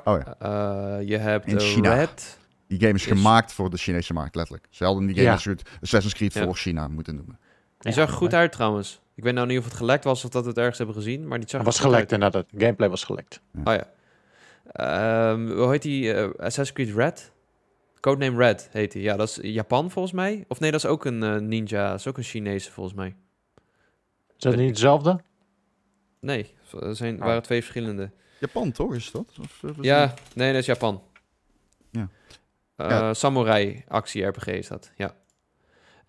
oh ja. Eh, je hebt In eh, China. Red. Die game is is- gemaakt voor de Chinese markt, letterlijk. Ze hadden die game Ja. Assassin's Creed Ja. voor China moeten noemen. Die Ja, zag er goed uit trouwens. Ik weet nou niet of het gelekt was of dat we het ergens hebben gezien, maar die zag Het was gelekt uit. inderdaad. Het gameplay was gelekt. Oh ja. Ehm, hoe heet die? eh, Assassin's Creed Red? Codename Red heet die. Ja, dat is Japan volgens mij. Of nee, dat is ook een eh, ninja. Dat is ook een Chinese volgens mij. Is dat niet hetzelfde? Nee, er zijn, Oh. waren twee verschillende. Japan, toch? Is dat? Of, eh, Ja, dat- nee, dat is Japan. Ja. Eh, Ja. Samurai actie RPG is dat, ja.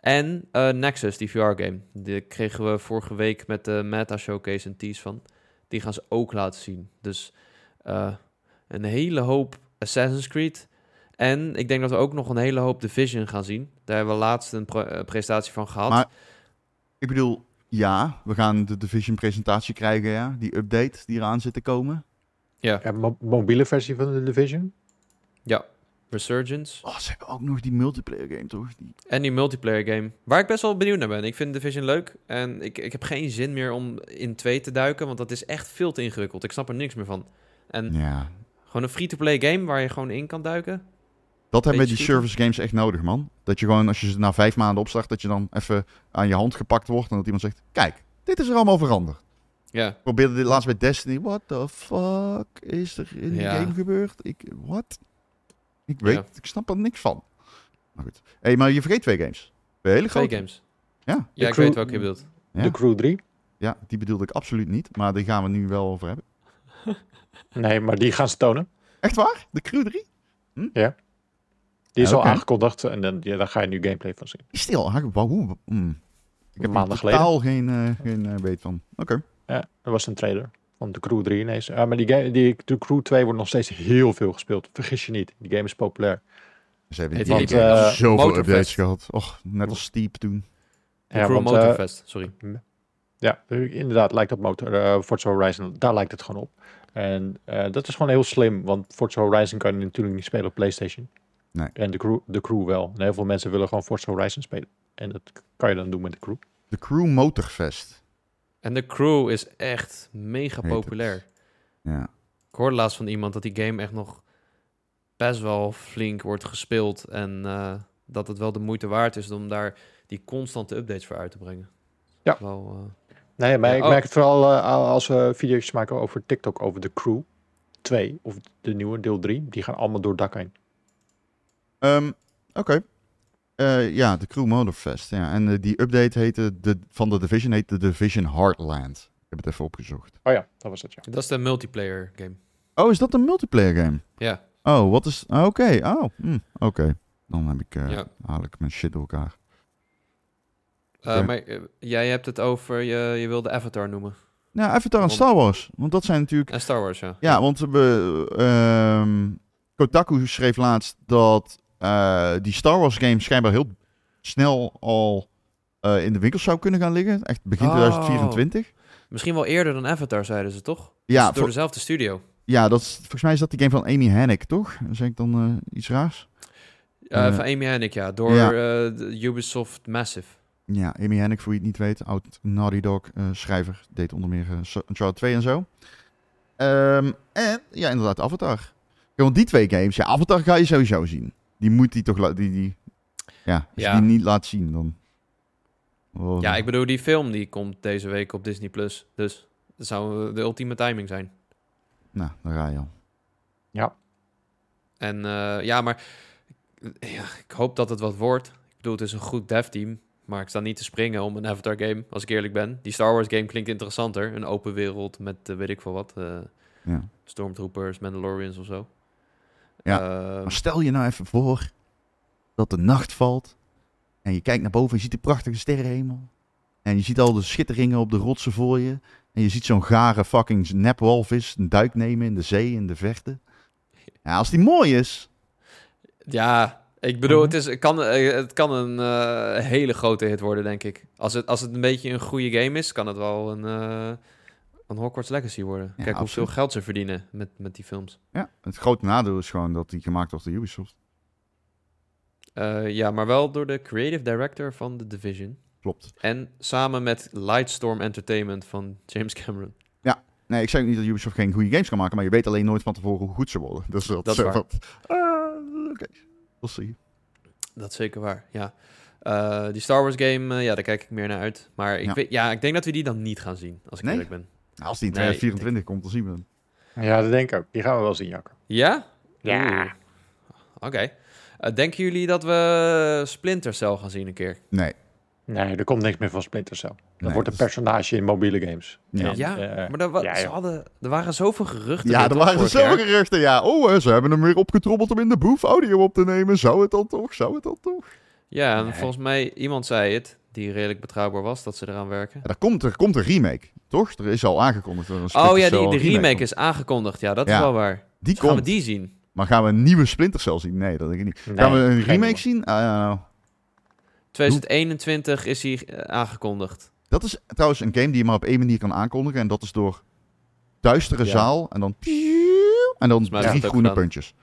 En eh, Nexus, die VR-game. Die kregen we vorige week met de Meta Showcase een tease van. Die gaan ze ook laten zien. Dus eh, een hele hoop Assassin's Creed. En ik denk dat we ook nog een hele hoop Division gaan zien. Daar hebben we laatst een pro- eh, presentatie van gehad. Maar ik bedoel, ja, we gaan de Division presentatie krijgen, ja. Die update die eraan zit te komen. ja. Ja, mo- mobiele versie van de Division. ja, Resurgence. Oh, ze hebben ook nog die multiplayer game, toch? Die... En die multiplayer game. Waar ik best wel benieuwd naar ben. Ik vind Division leuk. En ik, ik heb geen zin meer om in 2 te duiken. Want dat is echt veel te ingewikkeld. Ik snap er niks meer van. En Ja, gewoon een free-to-play game waar je gewoon in kan duiken. dat hebben die schieten. service games echt nodig, man. Dat je gewoon, als je ze na vijf maanden opstart, dat je dan even aan je hand gepakt wordt. En dat iemand zegt, kijk, dit is er allemaal veranderd. Ja, Ik probeerde dit laatst bij Destiny. What the fuck is er in die Ja. game gebeurd? Ik, what? Ik weet, Ja. ik snap er niks van. Maar goed. hey, maar je vergeet twee games. Twee hele twee grote. games. Ja. Ja, ik crew- weet welke je bedoelt. Ja. De Crew 3. Ja, die bedoelde ik absoluut niet. Maar die gaan we nu wel over hebben. [LAUGHS] Nee, maar die gaan ze tonen. Echt waar? De Crew 3? Die is Ja, al aangekondigd en dan, ja, daar ga je nu gameplay van zien. Is die al aangekondigd? Hoe? Hmm. Ik heb Maanden totaal geen, eh, geen eh, weet van. Oké. Ja, er was een trailer van de Crew 3 ineens. Ja, maar die, game, die de Crew 2 wordt nog steeds heel veel gespeeld. Vergis je niet, die game is populair. Ze hebben die niet, eh, zoveel Motorfest? updates gehad. Och, net als Steep toen. De Ja, Crew want, eh, Motorfest, sorry. Ja, inderdaad lijkt dat motor, eh, Forza Horizon, daar lijkt het gewoon op. En eh, dat is gewoon heel slim, want Forza Horizon kan je natuurlijk niet spelen op PlayStation. Nee. En de crew, de crew wel. En heel veel mensen willen gewoon Forza Horizon spelen. En dat kan je dan doen met de crew. De Crew Motorfest. En de crew is echt mega Heet populair. Ja. Ik hoorde laatst van iemand dat die game echt nog best wel flink wordt gespeeld. En eh, dat het wel de moeite waard is om daar die constante updates voor uit te brengen. Ja. Wel, eh, Nee, maar Ja, ik oh. merk het vooral eh, als we video's maken over TikTok, over de crew 2 of de nieuwe deel 3. Die gaan allemaal door het dak heen. Ehm, Oké. Eh, ja, de Crew Motorfest. Ja. En eh, die update heette de, van de Division heet de Division Heartland. Ik heb het even opgezocht. Oh ja, dat was het ja. dat is de multiplayer game. Oh, is dat een multiplayer game? Ja, Oh, wat is... ah, Oké, oh, hm, oké. Dan heb ik, eh, Ja. haal ik mijn shit door elkaar. Eh, maar jij hebt het over, je, je wilde Avatar noemen. Nou, Avatar en Star Wars. Want dat zijn natuurlijk... En Star Wars, ja. Ja, want we, ehm, Kotaku schreef laatst dat eh, die Star Wars game schijnbaar heel snel al eh, in de winkel zou kunnen gaan liggen. Echt begin Oh. 2024. Misschien wel eerder dan Avatar, zeiden ze toch? Ja, door dezelfde studio. ja dat is, volgens mij is dat die game van Amy Hennig, toch? Zeg ik dan eh, iets raars? Van Amy Hennig, ja. Door ja. Ubisoft Massive. Ja, Amy Hennig, voor wie het niet weet, oud Naughty Dog schrijver, deed onder meer Uncharted 2 en zo. Ehm, en, ja, inderdaad, Avatar. Ja, want die twee games, ja, Avatar ga je sowieso zien. Die moet die toch, die, die, ja, als Ja. je die niet laat zien, dan... Oh, Ja, ik bedoel, die film die komt deze week op Disney+. Plus. Dus dat zou de ultieme timing zijn. Nou, dan ga je al. En eh, ja, maar ja, ik hoop dat het wat wordt. Ik bedoel, het is een goed dev team. Maar ik sta niet te springen om een Avatar game, als ik eerlijk ben. Die Star Wars game klinkt interessanter. Een open wereld met eh, weet ik veel wat. eh, Ja. Stormtroopers, Mandalorians of zo. Ja, Eh, Maar stel je nou even voor dat de nacht valt en je kijkt naar boven en je ziet de prachtige sterrenhemel. En je ziet al de schitteringen op de rotsen voor je. En je ziet zo'n gare fucking nepwalvis een duik nemen in de zee, in de vechten. Ja, als die mooi is. ja, ik bedoel, Mhm. het, is, het, kan, eh, het kan een eh, hele grote hit worden, denk ik. Als het, als het een beetje een goede game is, kan het wel een, eh, een Hogwarts Legacy worden. Ja, Kijk hoeveel geld ze verdienen met, met die films. Ja, het grote nadeel is gewoon dat die gemaakt wordt door Ubisoft. Eh, ja, maar wel door de creative director van The Division. Klopt. En samen met Lightstorm Entertainment van James Cameron. Nee, ik zeg niet dat Ubisoft geen goede games kan maken, maar je weet alleen nooit van tevoren hoe goed ze worden. Dus dat, Dat is waar. wat- Ah, Oké, we'll see. Dat is zeker waar, ja. Eh, die Star Wars game, eh, ja, daar kijk ik meer naar uit. Maar ik, Ja. weet, ja, ik denk dat we die dan niet gaan zien, als ik Nee? eerlijk ben. Nou, als die in Nee, 2024 komt, dan zien we hem. Ja, dat denk ik ook. Die gaan we wel zien, Jacco. Ja? Ja. Oké. Eh, denken jullie dat we Splinter Cell gaan zien een keer? Nee. Nee, er komt niks meer van Splinter Cell. Dat Nee, wordt een personage in mobiele games. Ja. En, Ja, eh, maar er, wa- ja, ze hadden, er waren zoveel geruchten. Ja, er waren zoveel jaar? geruchten. Ja, oh, eh, ze hebben hem weer opgetrommeld om in de boef audio op te nemen. Zou het dan toch? Zou het dan toch? Ja, en Nee. volgens mij, iemand zei het, die redelijk betrouwbaar was, dat ze eraan werken. Ja, er, komt, er komt een remake, toch? Er is al aangekondigd. dat er een Oh ja, die, de remake is aangekondigd. Ja, dat Ja. is wel waar. Die Gaan we die zien? Maar gaan we een nieuwe Splinter Cell zien? Nee, dat denk ik niet. nee, gaan we een remake nieuwe. zien? Ah, ja, 2021 is hij eh, aangekondigd. dat is trouwens een game die je maar op één manier kan aankondigen. En dat is door duistere Ja. zaal en dan... En dan drie groene gedaan. puntjes.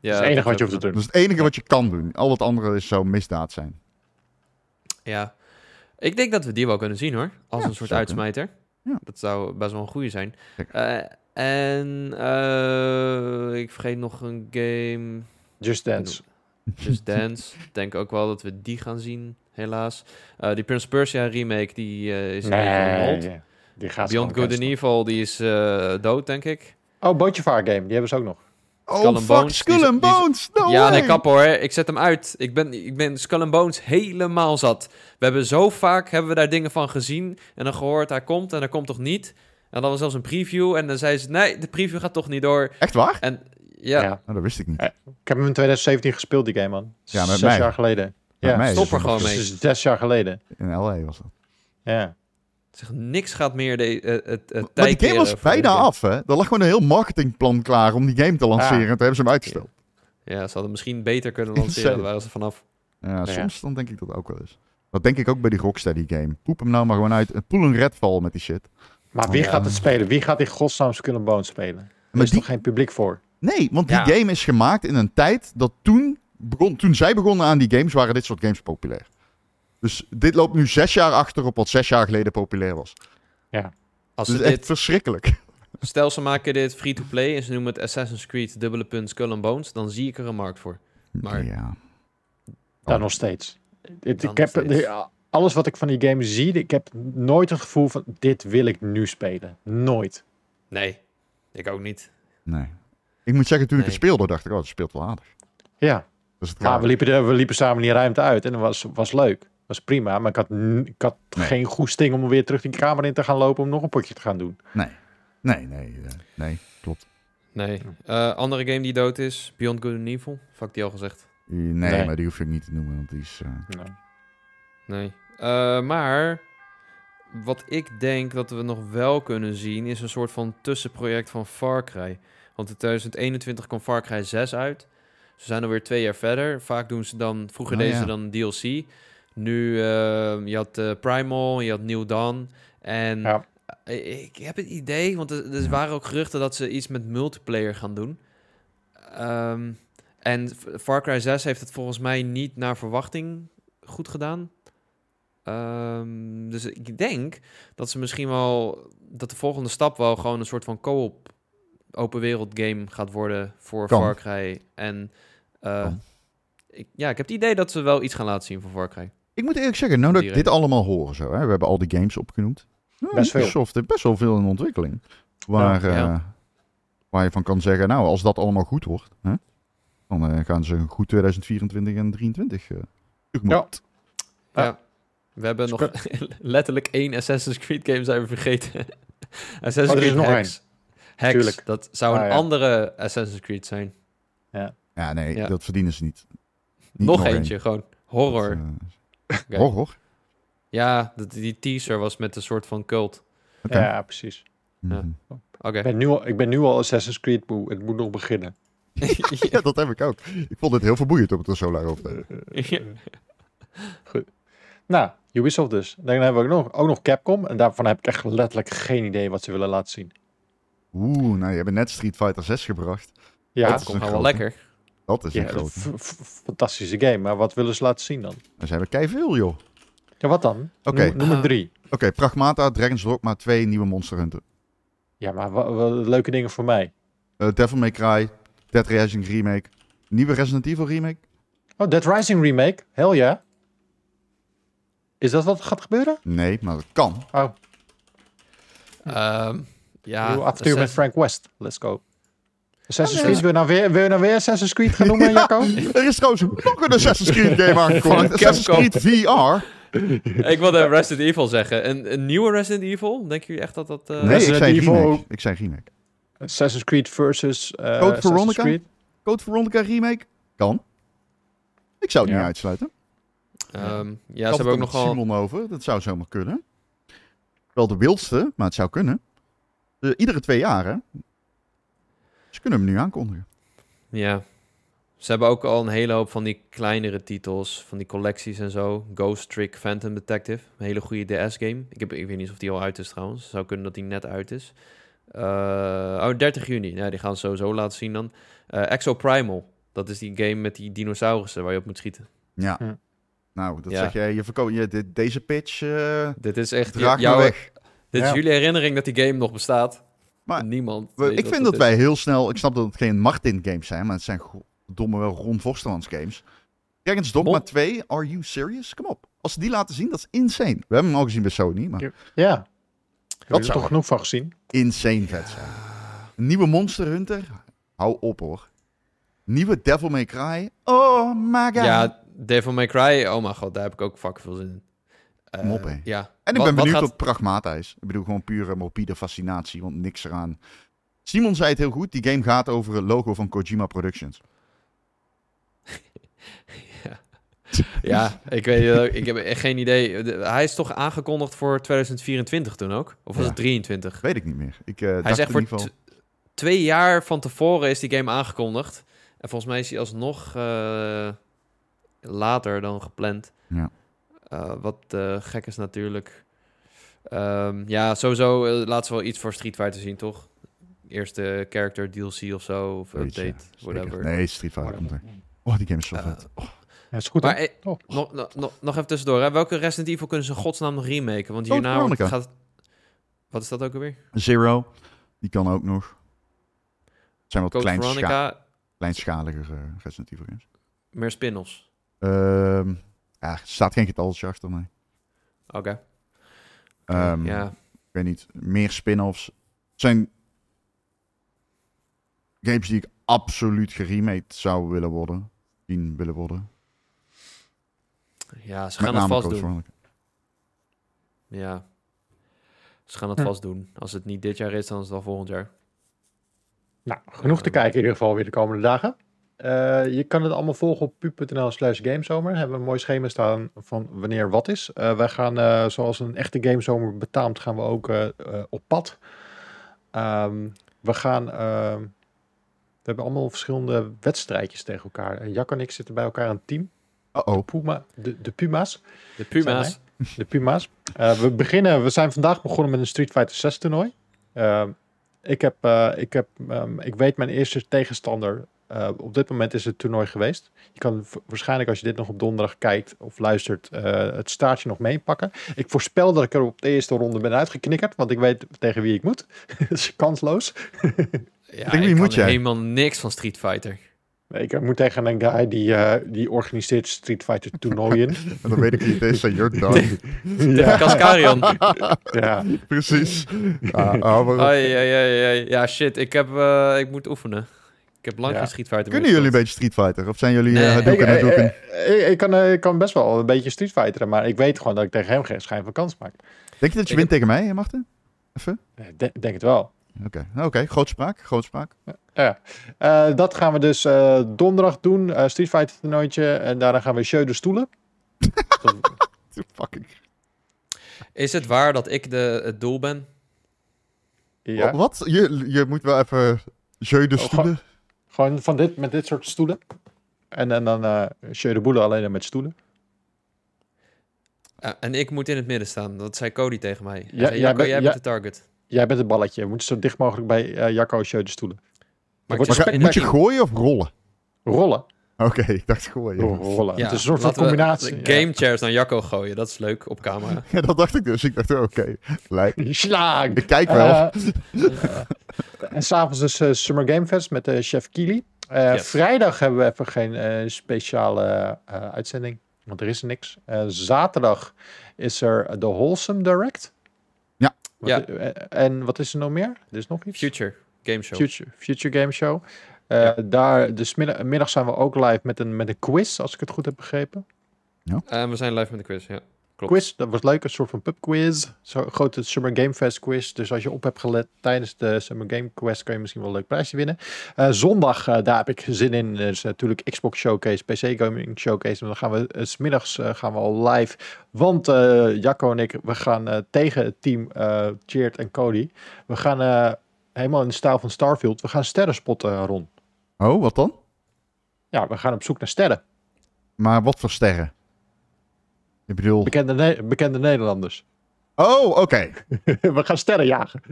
Ja, dat is het enige wat je hoeft te Dat doen. is het enige wat je kan doen. Al het andere is zou misdaad zijn. Ja. Ik denk dat we die wel kunnen zien hoor. Als Ja, een soort uitsmijter. Ja. Dat zou best wel een goede zijn. Eh, en eh, ik vergeet nog een game. Just Dance. Just Dance. [LAUGHS] Ik denk ook wel dat we die gaan zien, helaas. Eh, die Prince Persia remake, die eh, is een beetje Nee, on hold. die gaat Beyond Good and. Evil, die is eh, dood, denk ik. Oh, Bootjevaar game. Die hebben ze ook nog. Oh, Skull and fuck, Bones, Skull and die Bones! No ja, nee, kap hoor. Ik zet hem uit. Ik ben, ik ben Skull and Bones helemaal zat. We hebben zo vaak hebben we daar dingen van gezien en dan gehoord, hij komt en hij komt toch niet. En dan was zelfs een preview en dan zei ze, nee, de preview gaat toch niet door. Echt waar? En ja, Ja. Nou, dat wist ik niet. Ik heb hem in 2017 gespeeld, die game, man. Ja, met Zes mij. jaar geleden. Met Ja, mij stop er gewoon mee. Dus zes jaar geleden. In L.A. was dat. Ja. Zeg, niks gaat meer de, eh, het, het tijd Maar die game was bijna af, hè? Er lag gewoon een heel marketingplan klaar om die game te lanceren. Ja. En toen hebben ze hem uitgesteld. Ja, ze hadden misschien beter kunnen lanceren, daar waren ze vanaf. Ja, soms dan denk ik dat ook wel eens. Dat denk ik ook bij die Rocksteady game. Poep hem nou maar gewoon uit. Poel een redval met die shit. Maar wie Ja. gaat het spelen? Wie gaat in godsnaam Skull and Bones spelen? Er Maar is die, toch geen publiek voor? nee, want die Ja. game is gemaakt in een tijd dat toen, begon, toen zij begonnen aan die games, waren dit soort games populair. Dus dit loopt nu zes jaar achter op wat zes jaar geleden populair was. Als Dus ze echt dit, verschrikkelijk. [LAUGHS] stel ze maken dit free-to-play en ze noemen het Assassin's Creed dubbele punt Skull and Bones, dan zie ik er een markt voor. Maar- Ja. Dan nog steeds. Het- Dan ik heb, steeds. alles wat ik van die game zie, ik heb nooit het gevoel van dit wil ik nu spelen. Nooit. Nee, ik ook niet. Nee. Ik moet zeggen, toen ik Nee. het speelde, dacht ik, oh, het speelt wel aardig. Ja, Dat is het ja we, liepen er, we liepen samen die ruimte uit en dat was, was leuk. Was prima, maar ik had, ik had Nee. geen goesting om weer terug die kamer in te gaan lopen om nog een potje te gaan doen. Nee, nee, nee, eh, nee, klopt. Nee. Eh, andere game die dood is, Beyond Good and Evil. Fuck die al gezegd. Nee, Nee. maar die hoef ik niet te noemen, want die is... eh, Nee. Eh, maar wat ik denk dat we nog wel kunnen zien, is een soort van tussenproject van Far Cry. Want in 2021 kwam Far Cry 6 uit. Ze zijn alweer twee jaar verder. Vaak doen ze dan, vroeger Oh, deden ja. ze dan DLC. Nu, eh, je had eh, Primal, je had New Dawn. En Ja. ik heb het idee, want er, er waren ook geruchten dat ze iets met multiplayer gaan doen. Ehm, en Far Cry 6 heeft het volgens mij niet naar verwachting goed gedaan. Ehm, dus ik denk dat ze misschien wel dat de volgende stap wel gewoon een soort van co-op open wereld game gaat worden voor. Far Cry. En eh, ik, ja, ik heb het idee dat ze wel iets gaan laten zien voor Far Cry. Ik moet eerlijk zeggen, nou dat ik dit allemaal hoor zo, hè, we hebben al die games opgenoemd. Ja, Best veel. Heeft best wel veel in ontwikkeling. Waar, Ja. eh, waar je van kan zeggen, nou, als dat allemaal goed wordt, hè, dan eh, gaan ze een goed 2024 en 2023 eh tegemoet. Ja. Ja. We hebben Dus nog [LAUGHS] letterlijk één Assassin's Creed game zijn we vergeten. [LAUGHS] Assassin's Oh, is Creed nog Hex. Hex, Tuurlijk. dat zou Ah, een ja. andere Assassin's Creed zijn. Ja, nee, Ja. dat verdienen ze niet. Niet nog eentje, gewoon horror. Dat, Oké. Horror? Ja, dat, die teaser was met een soort van cult. Ja, precies. Ja. Mhm. Oké. Ik ben, nu al, ik ben nu al Assassin's Creed moe. Het moet nog beginnen. [LAUGHS] Ja, dat heb ik ook. Ik vond het heel verboeiend om het er zo lang over te hebben. Ja. [LAUGHS] Nou, Ubisoft dus. Dan hebben we ook nog, ook nog Capcom. En daarvan heb ik echt letterlijk geen idee wat ze willen laten zien. Oeh, nou, je hebt net Street Fighter 6 gebracht. Ja, Dat is Kom een gaan wel lekker. Dat is ja, een grote. fantastische game. Maar wat willen ze laten zien dan? Er zijn er kei veel, joh. Ja, wat dan? Oké. Noem, noem er Ah. drie. Oké, Pragmata, Dragon's Dogma 2, nieuwe Monster Hunter. Ja, maar leuke dingen voor mij. Eh, Devil May Cry, Dead Rising Remake, nieuwe Resident Evil Remake. Oh, Dead Rising remake. Hell ja. Is dat wat gaat gebeuren? Nee, maar dat kan. Oh, Ehm, ja, nieuw avontuur met Frank West. Let's go. Assassin's Oh. Creed, wil je, nou weer, wil je nou weer Assassin's Creed gaan noemen, Jacco? Er is trouwens nog een Assassin's Creed game [LAUGHS] aangekondigd. Assassin's. Creed VR. Ik wilde Resident Evil zeggen. Een, een nieuwe Resident Evil? Denken jullie echt dat dat... eh, Nee, ik Resident zei Evil remake. Ik zei remake. Assassin's Creed versus eh Code Assassin's Veronica? Creed. Code Veronica remake? Kan. Ik zou het Ja. niet uitsluiten. ehm, ja, Ik ze hebben ook nogal... Simon over. Dat zou zomaar kunnen. Wel de wildste, maar het zou kunnen. Eh, iedere twee jaar, kunnen hem nu aankondigen. Ja. Ze hebben ook al een hele hoop van die kleinere titels, van die collecties en zo. Ghost Trick Phantom Detective, een hele goede DS-game. Ik, heb, ik weet niet of die al uit is trouwens. Zou kunnen dat die net uit is. Eh, oh, 30 juni. Ja, die gaan ze sowieso laten zien dan. Eh Exo Primal. Dat is die game met die dinosaurussen waar je op moet schieten. Ja. Hm. Nou, dat Ja. zeg jij. Je verkoopt je, dit- deze pitch. eh Dit is echt jouw, weg. Dit is jullie herinnering dat die game nog bestaat. Maar Niemand. We- ik vind dat wij heel snel. Ik snap dat het geen Martin games zijn, maar het zijn domme wel Ron Vostermans games. Dragon's Dogma Mon- 2, are you serious? Kom op. Als ze die laten zien, dat is insane. We hebben hem al gezien bij Sony, maar Ja. Er zou- toch genoeg van gezien. insane vet zijn. Een nieuwe Monster Hunter? Hou op hoor. Nieuwe Devil May Cry? Oh my god. Ja, Devil May Cry, oh mijn god, daar heb ik ook fucking veel zin in. Eh, op, hè. Ja. en ik ben wat benieuwd gaat- wat Pragmata is. Ik bedoel gewoon pure morbide fascinatie, want niks eraan. Simon zei het heel goed. Die game gaat over het logo van Kojima Productions. [LAUGHS] Ja, ik weet eh, ik heb echt geen idee. De- hij is toch aangekondigd voor 2024 toen ook? Of was Ja. het 23? Weet ik niet meer. Ik eh Hij dacht is echt in voor geval... twee jaar van tevoren is die game aangekondigd. En volgens mij is hij alsnog later dan gepland. Ja. Eh, wat eh, gek is natuurlijk. Ehm, ja, sowieso uh, laten ze wel iets voor Street Fighter zien, toch? Eerste character DLC of zo, of ja. update, whatever. Nee, Street Fighter komt er. Oh, die game is zo vet. Oh. Ja, is goed. Maar Oh. nog, nog, nog, nog even tussendoor, hè? welke Resident Evil kunnen ze godsnaam nog remaken? Want Code hierna Veronica. gaat... Wat is dat ook alweer? Zero, die kan ook nog. Het zijn wat kleinscha kleinschaliger Resident Evil games. meer spin-offs. Ehm, ja, er staat geen getaltje achter mij. Oké. Ehm, ja. Ik weet niet, meer spin-offs. Het zijn games die ik absoluut geremade zou willen worden. Zien willen worden. ja, ze Met gaan het vast doen. Ja. Ze gaan het Hm. vast doen. Als het niet dit jaar is, dan is het wel volgend jaar. Nou, genoeg te kijken in ieder geval weer de komende dagen. Eh, je kan het allemaal volgen op pu.nl slash gamezomer. Hebben we een mooi schema staan van wanneer wat is. Eh, wij gaan, eh, zoals een echte gamezomer betaamt, gaan we ook eh, eh, op pad. Ehm, we gaan... ehm, we hebben allemaal verschillende wedstrijdjes tegen elkaar. En Jack en ik zitten bij elkaar een team. Uh-oh. Puma, de, de Puma's. De Puma's. De Puma's. We beginnen, we zijn vandaag begonnen met een Street Fighter 6 toernooi. Ehm, ik, heb, eh, ik, heb, ehm, ik weet mijn eerste tegenstander. Eh, op dit moment is het toernooi geweest. Je kan waarschijnlijk als je dit nog op donderdag kijkt of luistert, eh, het staartje nog meepakken. Ik voorspel dat ik er op de eerste ronde ben uitgeknikkerd, want ik weet tegen wie ik moet. [LAUGHS] Dat is kansloos. [LAUGHS] Ja, wie ik moet kan jij? helemaal niks van Street Fighter. Ik moet tegen een guy die, eh, die organiseert Street Fighter toernooien. [LAUGHS] En dan weet ik wie het is. En you're done. Ja. Cascarion. ja. Precies. Ah, ah, maar- Ai, ai, ai, ai. Ja, shit. Ik, heb, eh, ik moet oefenen. Ik heb lang Ja. geen Street Fighter Kunnen jullie een beetje Street Fighter? Of zijn jullie Nee. eh Ik, Hadouken, Hadouken? ik, ik kan, eh, ik kan best wel een beetje Street Fighteren, maar ik weet gewoon dat ik tegen hem geen schijn van kans maak. Denk je dat je ik wint tegen mij, Marten? Even? De- denk het wel. Oké, Nou, oké. grootspraak, grootspraak. Ja. Eh, dat gaan we dus eh, donderdag doen, eh, Street Fighter toernooitje. En daarna gaan we show de stoelen. [LAUGHS] Fucking. Is het waar dat ik de, het doel ben? ja. Wat? Je, je moet wel even... Jeu de Oh, stoelen. Gewoon van dit, met dit soort stoelen. En, en dan eh show de boelen alleen met stoelen. Ja, en ik moet in het midden staan. Dat zei Cody tegen mij. Ja, zei, jij Jacco, bent- jij ja. bent de target. Jij bent het balletje. Je moet zo dicht mogelijk bij eh Jacco show de stoelen. Maar wordt ga- moet je gooien of rollen? Rollen. Oké, ik dacht gooien. Rollen. Ja, het is een soort van we combinatie. Game chairs naar Jacco gooien. Dat is leuk op camera. [LAUGHS] Ja, dat dacht ik dus. Ik dacht, oké. lijkt. [LAUGHS] Ja. Slaag. Ik kijk wel. Eh, [LAUGHS] en s'avonds dus eh, Summer Game Fest met eh, chef Kili. Eh, Yes. Vrijdag hebben we even geen eh, speciale eh, uitzending, want er is niks. Eh, zaterdag is er de Wholesome Direct. Ja. Wat- Ja. en wat is er nog meer? Er is nog iets? Future Game Show. Future, Future Game Show. Eh, Ja. Daar, dus middag, middag zijn we ook live met een, met een quiz, als ik het goed heb begrepen. En we zijn live met de quiz, ja. Klopt. Quiz, dat was leuk, een soort van pubquiz. Zo'n grote Summer Game Fest quiz. Dus als je op hebt gelet tijdens de Summer Game Quest, kan je misschien wel een leuk prijsje winnen. Eh, zondag, eh, daar heb ik zin in. Dus natuurlijk Xbox Showcase, PC Gaming Showcase. En dan gaan we, eh, s smiddags eh, gaan we al live. Want eh, Jacco en ik, we gaan eh, tegen het team eh Cheert en Cody. We gaan eh, helemaal in de stijl van Starfield. We gaan sterren spotten, Ron. Oh, wat dan? Ja, we gaan op zoek naar sterren. Maar wat voor sterren? Ik bedoel... Bekende, Ne- bekende Nederlanders. Oh, oké. [LAUGHS] we gaan sterren jagen.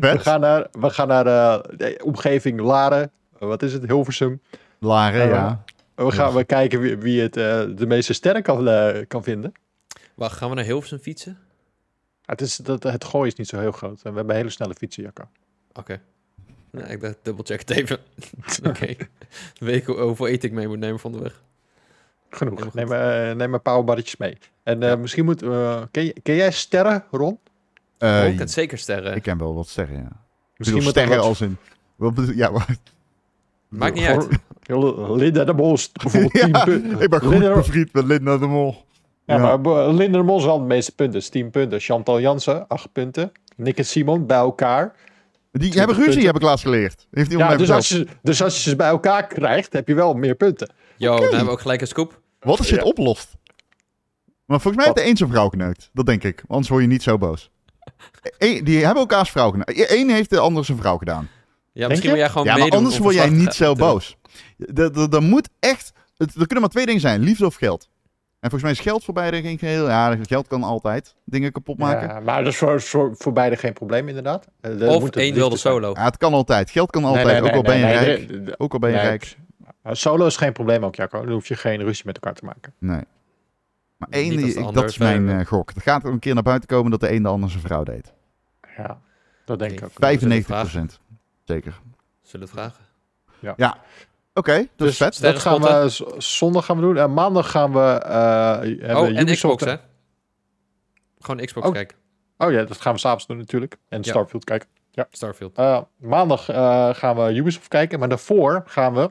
We gaan naar, we gaan naar eh, de omgeving Laren. Wat is het? Hilversum. Laren, Eh, ja. We gaan we kijken wie, wie het eh, de meeste sterren kan, kan vinden. Wacht, gaan we naar Hilversum fietsen? Het, is, dat, het gooi is niet zo heel groot. En we hebben hele snelle fietsen, Jacco. Oké. Nou, ik dacht, dubbelcheck het even. [LAUGHS] Oké. Weet ik hoe- hoeveel eten ik mee moet nemen van de weg. Genoeg. Neem, eh neem een paar barretjes mee. En eh, Ja. misschien moet... eh, ken, je- ken jij sterren, Ron? Ik heb zeker sterren. ik ken wel wat sterren, ja. Misschien moet er sterren wat- als in... Wat bedoel, ja, maar, Maakt niet uit. Linda de Mol, bijvoorbeeld 10 [LAUGHS] ja, punten. ik ben goed Linda- bevriend met Linda de Mol. Ja, Ja. maar Linda de Mol is wel de meeste punten. is 10 punten. Chantal Jansen, 8 punten. Nick en Simon bij elkaar. Die hebben ruzie, punten. heb ik laatst geleerd. Heeft Ja, dus verteld. als, je, dus als je ze bij elkaar krijgt, heb je wel meer punten. Yo, dan hebben we ook gelijk een scoop. Wat als je het Ja. oplost? Maar volgens mij heeft de een zijn vrouw geneukt. Dat denk ik. Anders word je niet zo boos. Eén- die hebben elkaars vrouw geneukt. Eén heeft de ander zijn vrouw gedaan. Ja, misschien wil jij gewoon ja, maar anders word jij niet zo boos. Er- moet echt... het- Er kunnen maar twee dingen zijn. Liefde of geld. En volgens mij is geld voor beide geen geheel. Ja, geld kan altijd dingen kapot maken. Ja, Ja, maar dat is voor, voor, voor beide geen probleem inderdaad. Er Of moet één het wilde solo. het kan altijd. Geld kan altijd. Nee, nee, ook al ben je rijk. Ook al ben je rijk. Uh, Solo is geen probleem ook, Jacco. Dan hoef je geen ruzie met elkaar te maken. Nee. Maar één, die- dat is mijn eh, gok. Er gaat een keer naar buiten komen dat de een de ander zijn vrouw deed. Ja, dat denk Oké. ik ook. 95% Zeker. Zullen we het vragen? Oké, dat is Dus vet. dat gaan we zondag gaan we doen. En maandag gaan we... eh, hebben Oh, en Ubisoft- Xbox, hè? Gewoon Xbox Oh. kijken. Oh ja, dat gaan we s'avonds doen natuurlijk. En Ja. Starfield kijken. Starfield. Eh, maandag eh, gaan we Ubisoft kijken. Maar daarvoor gaan we...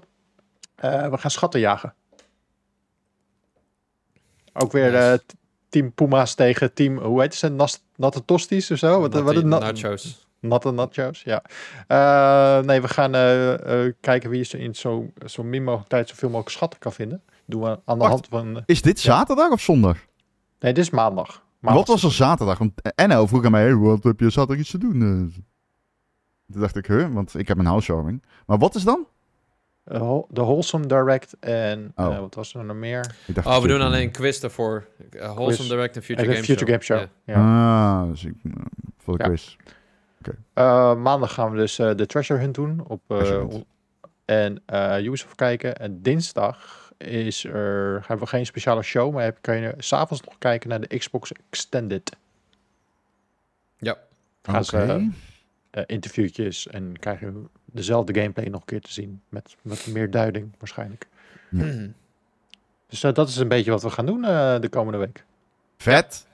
eh, we gaan schatten jagen. Ook weer Nice. eh, Team Puma's tegen Team... Hoe heet ze? Natte Tosties of zo? Wat, wat na- nachos. Natte nachos, ja. Eh, nee, we gaan kijken wie ze in zo, zo min mogelijk tijd zoveel mogelijk schatten kan vinden. Doen we aan de Wacht. hand van... Is dit zaterdag of zondag? nee, dit is maandag. maandag. Wat was er zaterdag? Want Enno vroeg aan mij, hey, wat heb je zaterdag iets te doen? Toen dacht ik, huh, want ik heb een housewarming. Maar wat is dan? Eh, De Wholesome Direct en Oh. eh, wat was er nog meer? Ik dacht, Oh, we doen alleen een quiz daarvoor. Uh, Wholesome Quiz. Direct en Future En Game Future Show. Game Show. Ja. Ja. Ah, dus ik, eh, voor de Ja. quiz. Eh, maandag gaan we dus eh, de Treasure Hunt doen. Op, eh, Hunt. en eh Ubisoft kijken. En dinsdag is er, hebben we geen speciale show, maar heb, kan je s'avonds nog kijken naar de Xbox Extended. Ja. Gaan ze, Oké. eh, interviewtjes en krijg je dezelfde gameplay nog een keer te zien. Met, met meer duiding waarschijnlijk. Ja. Mhm. Dus eh, dat is een beetje wat we gaan doen eh, de komende week. Vet.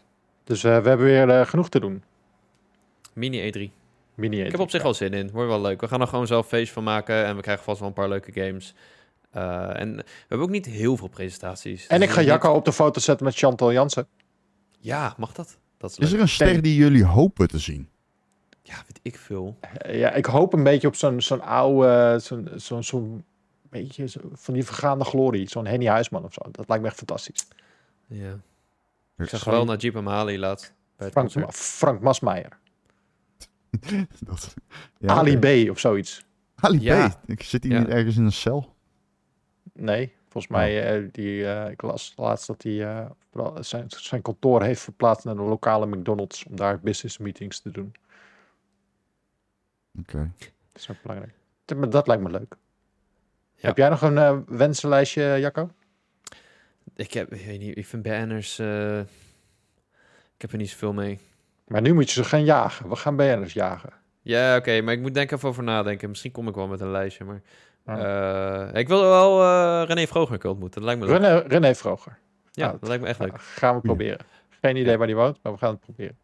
Dus eh, we hebben weer genoeg te doen. Mini E3. Mini Ik heb op zich wel zin in. Wordt wel leuk. We gaan er gewoon zelf feest van maken. En we krijgen vast wel een paar leuke games. Eh, en we hebben ook niet heel veel presentaties. En Dus ik ga niet- Jacco op de foto zetten met Chantal Jansen. Ja, mag dat? Dat is Is er een ster die jullie hopen te zien? Ja, weet ik veel. Ja, ik hoop een beetje op zo'n zo'n oude, zo'n zo'n zo'n beetje zo- van die vergaande glorie. Zo'n Henny Huisman of zo. Dat lijkt me echt fantastisch. Ja. Ik zag wel naar Jeep Amali laat. Bij Frank. Frank Masmeijer. [LAUGHS] Dat, ja, Ali. B of zoiets. Ali Ja. B. Ik zit hier Ja. niet ergens in een cel. Nee, volgens mij, eh, die, eh, ik las laatst dat hij eh, zijn, zijn kantoor heeft verplaatst naar de lokale McDonald's om daar business meetings te doen. Oké. Dat is ook belangrijk. Dat, maar dat lijkt me leuk. Ja. Heb jij nog een eh, wensenlijstje, Jacco? Ik, heb, ik weet niet, ik vind banners... eh, ik heb er niet zoveel mee. Maar nu moet je ze gaan jagen. We gaan BN'ers jagen. Ja, oké, maar ik moet denk even over nadenken. Misschien kom ik wel met een lijstje, maar... Ja. eh, ik wil wel eh, René Vroger ontmoeten. Dat lijkt me leuk. René, René Vroger. Ja, Ah, dat lijkt me echt leuk. Nou, gaan we proberen. Geen idee Ja. waar die woont, maar we gaan het proberen.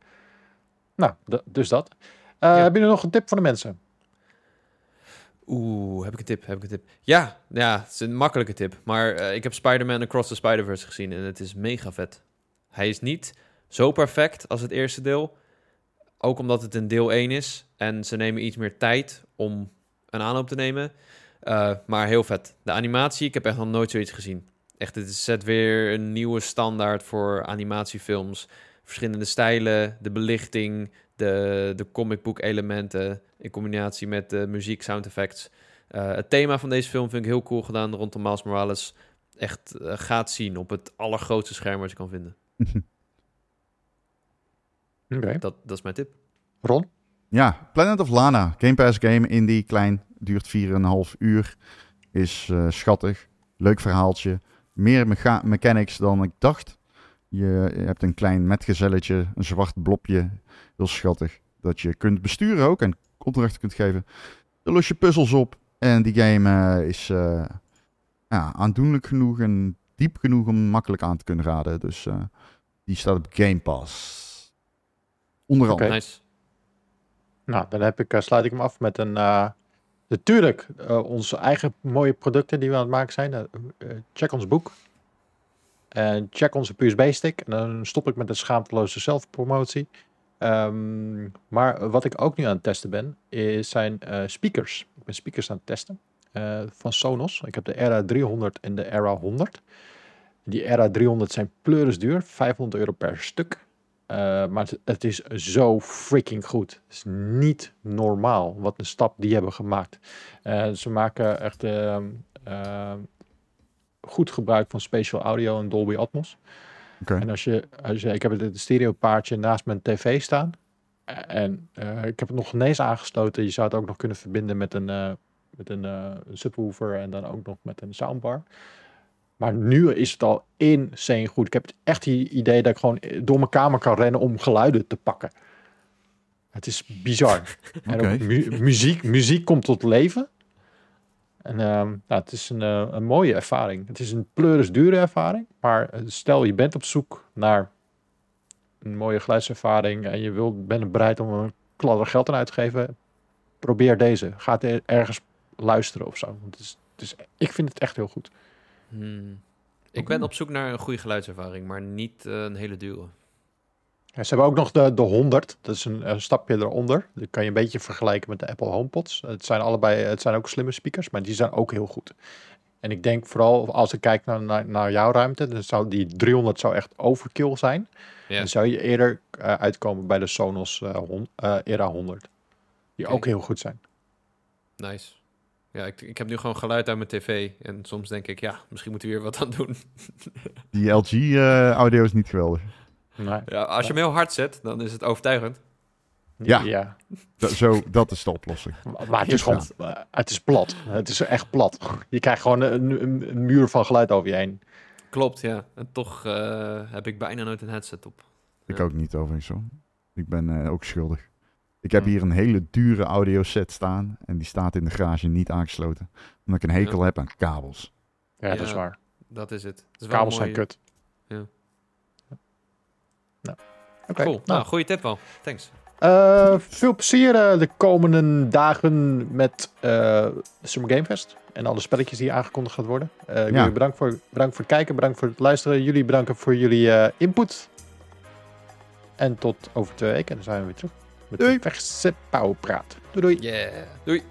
Nou, dus dat. Eh Ja. Hebben jullie nog een tip voor de mensen? Oeh, heb ik een tip? Heb ik een tip? Ja, ja, het is een makkelijke tip. Maar eh, ik heb Spider-Man Across the Spider-Verse gezien en het is mega vet. Hij is niet zo perfect als het eerste deel. Ook omdat het een deel 1 is. En ze nemen iets meer tijd om een aanloop te nemen. Eh, maar heel vet. De animatie, ik heb echt nog nooit zoiets gezien. Echt, het zet weer een nieuwe standaard voor animatiefilms. Verschillende stijlen, de belichting, de, de comic book elementen in combinatie met de muziek, sound effects. Eh, het thema van deze film vind ik heel cool gedaan rondom Miles Morales. Echt eh, gaat zien op het allergrootste scherm wat je kan vinden. [LAUGHS] Oké. Dat, dat is mijn tip. Ron? Ja, Planet of Lana. Game Pass game, indie, klein. Duurt 4,5 uur. Is eh, schattig. Leuk verhaaltje. Meer mecha- mechanics dan ik dacht. Je, hebt een klein metgezelletje, een zwart blopje. Heel schattig. Dat je kunt besturen ook en opdrachten kunt geven. Dan los je puzzels op. En die game eh, is eh, ja, aandoenlijk genoeg en diep genoeg om makkelijk aan te kunnen raden. Dus eh, die staat op Game Pass. Onder andere. Oké. Nice. Nou, dan heb ik, eh, sluit ik hem af met een... eh, natuurlijk, eh, onze eigen mooie producten die we aan het maken zijn. Check ons boek. En check onze USB-stick. En dan stop ik met een schaamteloze zelfpromotie. Ehm, maar wat ik ook nu aan het testen ben, is zijn eh, speakers. Ik ben speakers aan het testen eh, van Sonos. Ik heb de Era 300 en de Era 100. Die Era 300 zijn pleurisduur, 500 euro per stuk. Eh, maar het, het is zo freaking goed. Het is niet normaal wat een stap die hebben gemaakt. Eh, ze maken echt ehm, ehm, goed gebruik van spatial audio en Dolby Atmos. En als je, als je, ik heb het stereo paardje naast mijn tv staan. En eh, ik heb het nog ineens aangesloten. Je zou het ook nog kunnen verbinden met een, eh, met een eh, subwoofer en dan ook nog met een soundbar. Maar nu is het al insane goed. Ik heb het echt het idee dat ik gewoon door mijn kamer kan rennen om geluiden te pakken. Het is bizar. [LAUGHS] En ook mu- muziek, muziek komt tot leven. En ehm, nou, het is een, eh, een mooie ervaring. Het is een pleuris dure ervaring. Maar eh, stel je bent op zoek naar een mooie geluidservaring en je wilt, bent bereid om een kladder geld aan uit te geven, probeer deze. Ga het er- ergens luisteren of zo. Want Het is, het is, ik vind het echt heel goed. Hmm. Ik ben op zoek naar een goede geluidservaring, maar niet eh, een hele dure. Ja, ze hebben ook nog de, de 100. Dat is een, een stapje eronder. Dat kan je een beetje vergelijken met de Apple HomePods. Het zijn allebei, het zijn ook slimme speakers, maar die zijn ook heel goed. En ik denk vooral als ik kijk naar, naar, naar jouw ruimte, dan zou die 300 zou echt overkill zijn. Ja. Dan zou je eerder eh, uitkomen bij de Sonos eh, hon- eh, Era 100. Die ook heel goed zijn. Nice. Ja, ik, ik heb nu gewoon geluid uit mijn tv. En soms denk ik, ja, misschien moeten we hier wat aan doen. [LAUGHS] Die LG-audio is niet geweldig. Nee. Ja, als je hem heel hard zet, dan is het overtuigend. Ja. ja. Dat, zo, dat is de oplossing. [LAUGHS] Maar het is gewoon, het is plat. Het is echt plat. Je krijgt gewoon een, een, een muur van geluid over je heen. Klopt, ja. En toch eh, heb ik bijna nooit een headset op. Ik Ja. ook niet overigens. Ik ben eh, ook schuldig. Ik heb Hmm. hier een hele dure audioset staan en die staat in de garage niet aangesloten. Omdat ik een hekel Ja. heb aan kabels. Ja, dat is waar. Dat is het. Het is wel Kabels zijn kut. Ja. Nou, oké. Cool. Nou, Nou, goede tip wel. Thanks. eh, veel plezier eh, de komende dagen met eh, Summer Game Fest. En alle spelletjes die aangekondigd gaat worden. Eh, ik wil Ja. je bedankt voor, bedankt voor het kijken, bedankt voor het luisteren. Jullie bedanken voor jullie eh, input. En tot over twee weken. En dan zijn we weer terug. Met Doei. de verse pauwpraat. Doei doei. Yeah. Doei.